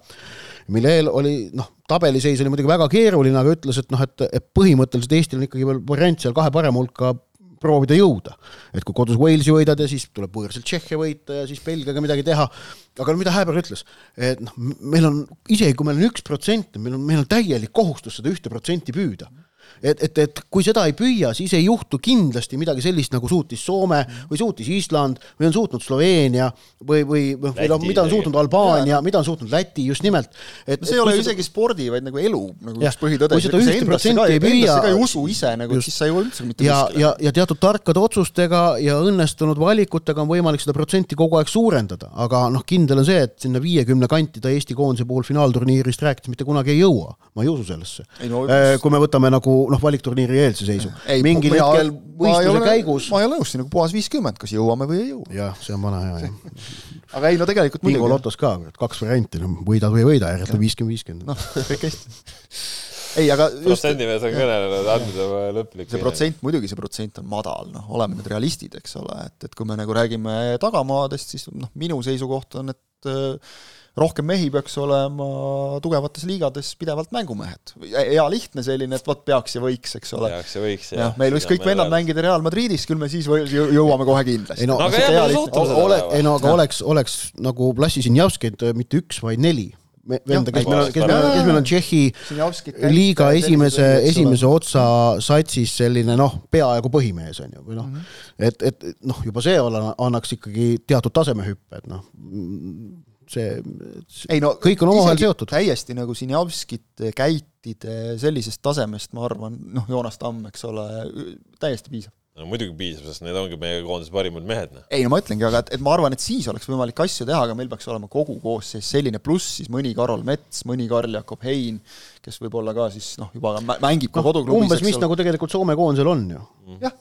mille eel oli noh, tabeliseis oli muidugi väga keeruline, aga ütles, et noh, et, et põhimõtteliselt Eestil on ikkagi veel variant seal kahe parema hulka proovida jõuda. et kui kodus Walesi võidad ja siis tuleb võõrsil Tšehhia võita ja siis Belgiaga midagi teha, aga mida Häber ütles, et noh, meil on, isegi kui meil on üks protsent, meil on, meil on täielik kohustus seda ühte protsenti püüda et, et, et kui seda ei püüa, siis ei juhtu kindlasti midagi sellist, nagu suutis Soome või suutis Island või on suutnud Sloveenia või, või või noh, mida on suutnud Albaania, mida on suutnud Läti, just nimelt. et no see ei ole isegi spordi, vaid nagu elu nagu üks põhitõde. kui seda ühte protsenti ei püüa. ka ei usu ise nagu, siis sa ei jõua üldse mitte ja, ja, ja teatud tarkade otsustega ja õnnestunud valikutega on võimalik seda protsenti kogu aeg suurendada, aga noh, kindel on see, et sinna viiekümne kanti ta Eesti koondise puhul finaalturniirist rääkides mitte kunagi ei jõua. ma ei usu sellesse. Äh, kui me võtame nagu noh, valikturniiri eelse seisu. mingil mina, hetkel võistluse käigus. ma ei ole nõus, siin nagu puhas viiskümmend, kas jõuame või ei jõua. jah, see on vana hea jah. aga ei no tegelikult muidugi. Bingo lotos ka, kaks varianti, no võidad või ei võida, järelikult viiskümmend, viiskümmend. noh, kõik hästi ei, aga just protsendimees on kõnelenud, andnud oma lõplik see protsent, muidugi see protsent on madal, noh, oleme nüüd realistid, eks ole, et, et kui me nagu räägime tagamaadest, siis noh, minu seisukoht on, et rohkem mehi peaks olema tugevates liigades pidevalt mängumehed. hea lihtne selline, et vot peaks ja võiks, eks ole. peaks ja võiks, jah. meil võiks kõik vennad mängida Real Madridis, küll me siis jõuame kohe kindlasti. ei no, no, aga, ole, ei, no, aga oleks, oleks nagu Lassi Sinjavskit mitte üks, vaid neli venda, kes meil on, kes meil on, kes meil on Tšehhi liiga esimese, esimese otsa satsis selline noh, peaaegu põhimees on ju, või noh mm -hmm., et, et noh, juba see olla, annaks ikkagi teatud tasemehüppe, et noh, see, ei no kõik on omavahel seotud. täiesti nagu Sinjavskit käitida sellisest tasemest, ma arvan, noh, Joonas Tamm, eks ole, täiesti piisab. no muidugi piisab, sest need ongi meie koondise parimad mehed, noh. ei no ma ütlengi, aga et, et ma arvan, et siis oleks võimalik asju teha, aga meil peaks olema kogu koosseis selline, pluss siis mõni Karol Mets, mõni Karl-Jakob Hein, kes võib-olla ka siis noh, juba mängib ka no, koduklubis. umbes, mis nagu tegelikult Soome koondisel on ju. jah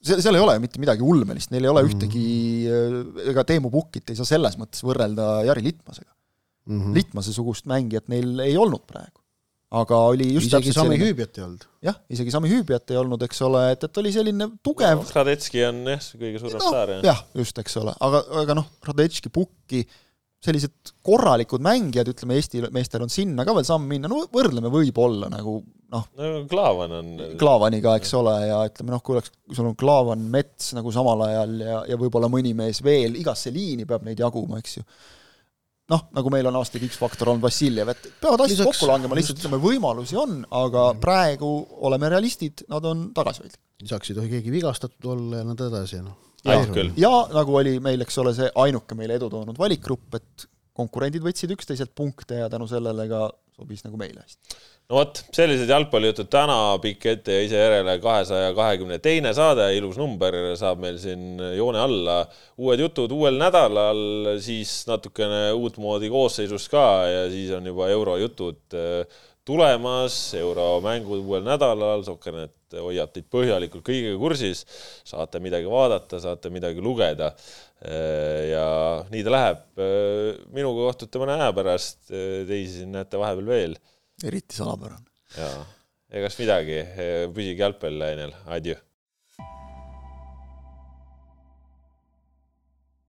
seal, seal ei ole mitte midagi ulmelist, neil ei ole ühtegi mm, -hmm. ega Teemu Pukkit ei saa selles mõttes võrrelda Jari Litmasega mm. -hmm. Litmase-sugust mängijat neil ei olnud praegu. aga oli just isegi Sami selline... Hüübiat ei olnud. jah, isegi Sami Hüübiat ei olnud, eks ole, et, et oli selline tugev no, Radetski on jah, see kõige suurem no, staar, jah. jah, just, eks ole, aga, aga noh, Radetski, Pukki, sellised korralikud mängijad, ütleme Eesti meestel on sinna ka veel samm minna, no võrdleme võib-olla nagu noh no Klaavan on Klaavaniga, eks ole, ja ütleme noh, kui oleks, kui sul on Klaavan, Mets nagu samal ajal ja, ja võib-olla mõni mees veel, igasse liini peab neid jaguma, eks ju. noh, nagu meil on aastaid X-faktor olnud Vassiljev, et peavad asjad kokku langema, lihtsalt ütleme, võimalusi on, aga mm. praegu oleme realistid, nad on tagasihoidlikud. lisaks ei tohi keegi vigastatud olla ja nõnda edasi, noh ja nagu oli meil, eks ole, see ainuke meile edu toonud valikgrupp, et konkurendid võtsid üksteiselt punkte ja tänu sellele ka sobis nagu meile hästi. no vot, sellised jalgpallijutud täna, pikk ette ja ise järele kahesaja kahekümne teine saade, ilus number saab meil siin joone alla. uued jutud uuel nädalal, siis natukene uutmoodi koosseisus ka ja siis on juba eurojutud tulemas, euromängud uuel nädalal, Sokkernet hoiab teid põhjalikult kõigega kursis, saate midagi vaadata, saate midagi lugeda. ja nii ta läheb. minuga kohtute mõne aja pärast, teisi siin näete vahepeal veel. eriti salapärane. jaa, egas midagi, püsige jalgpallilainel, adjõ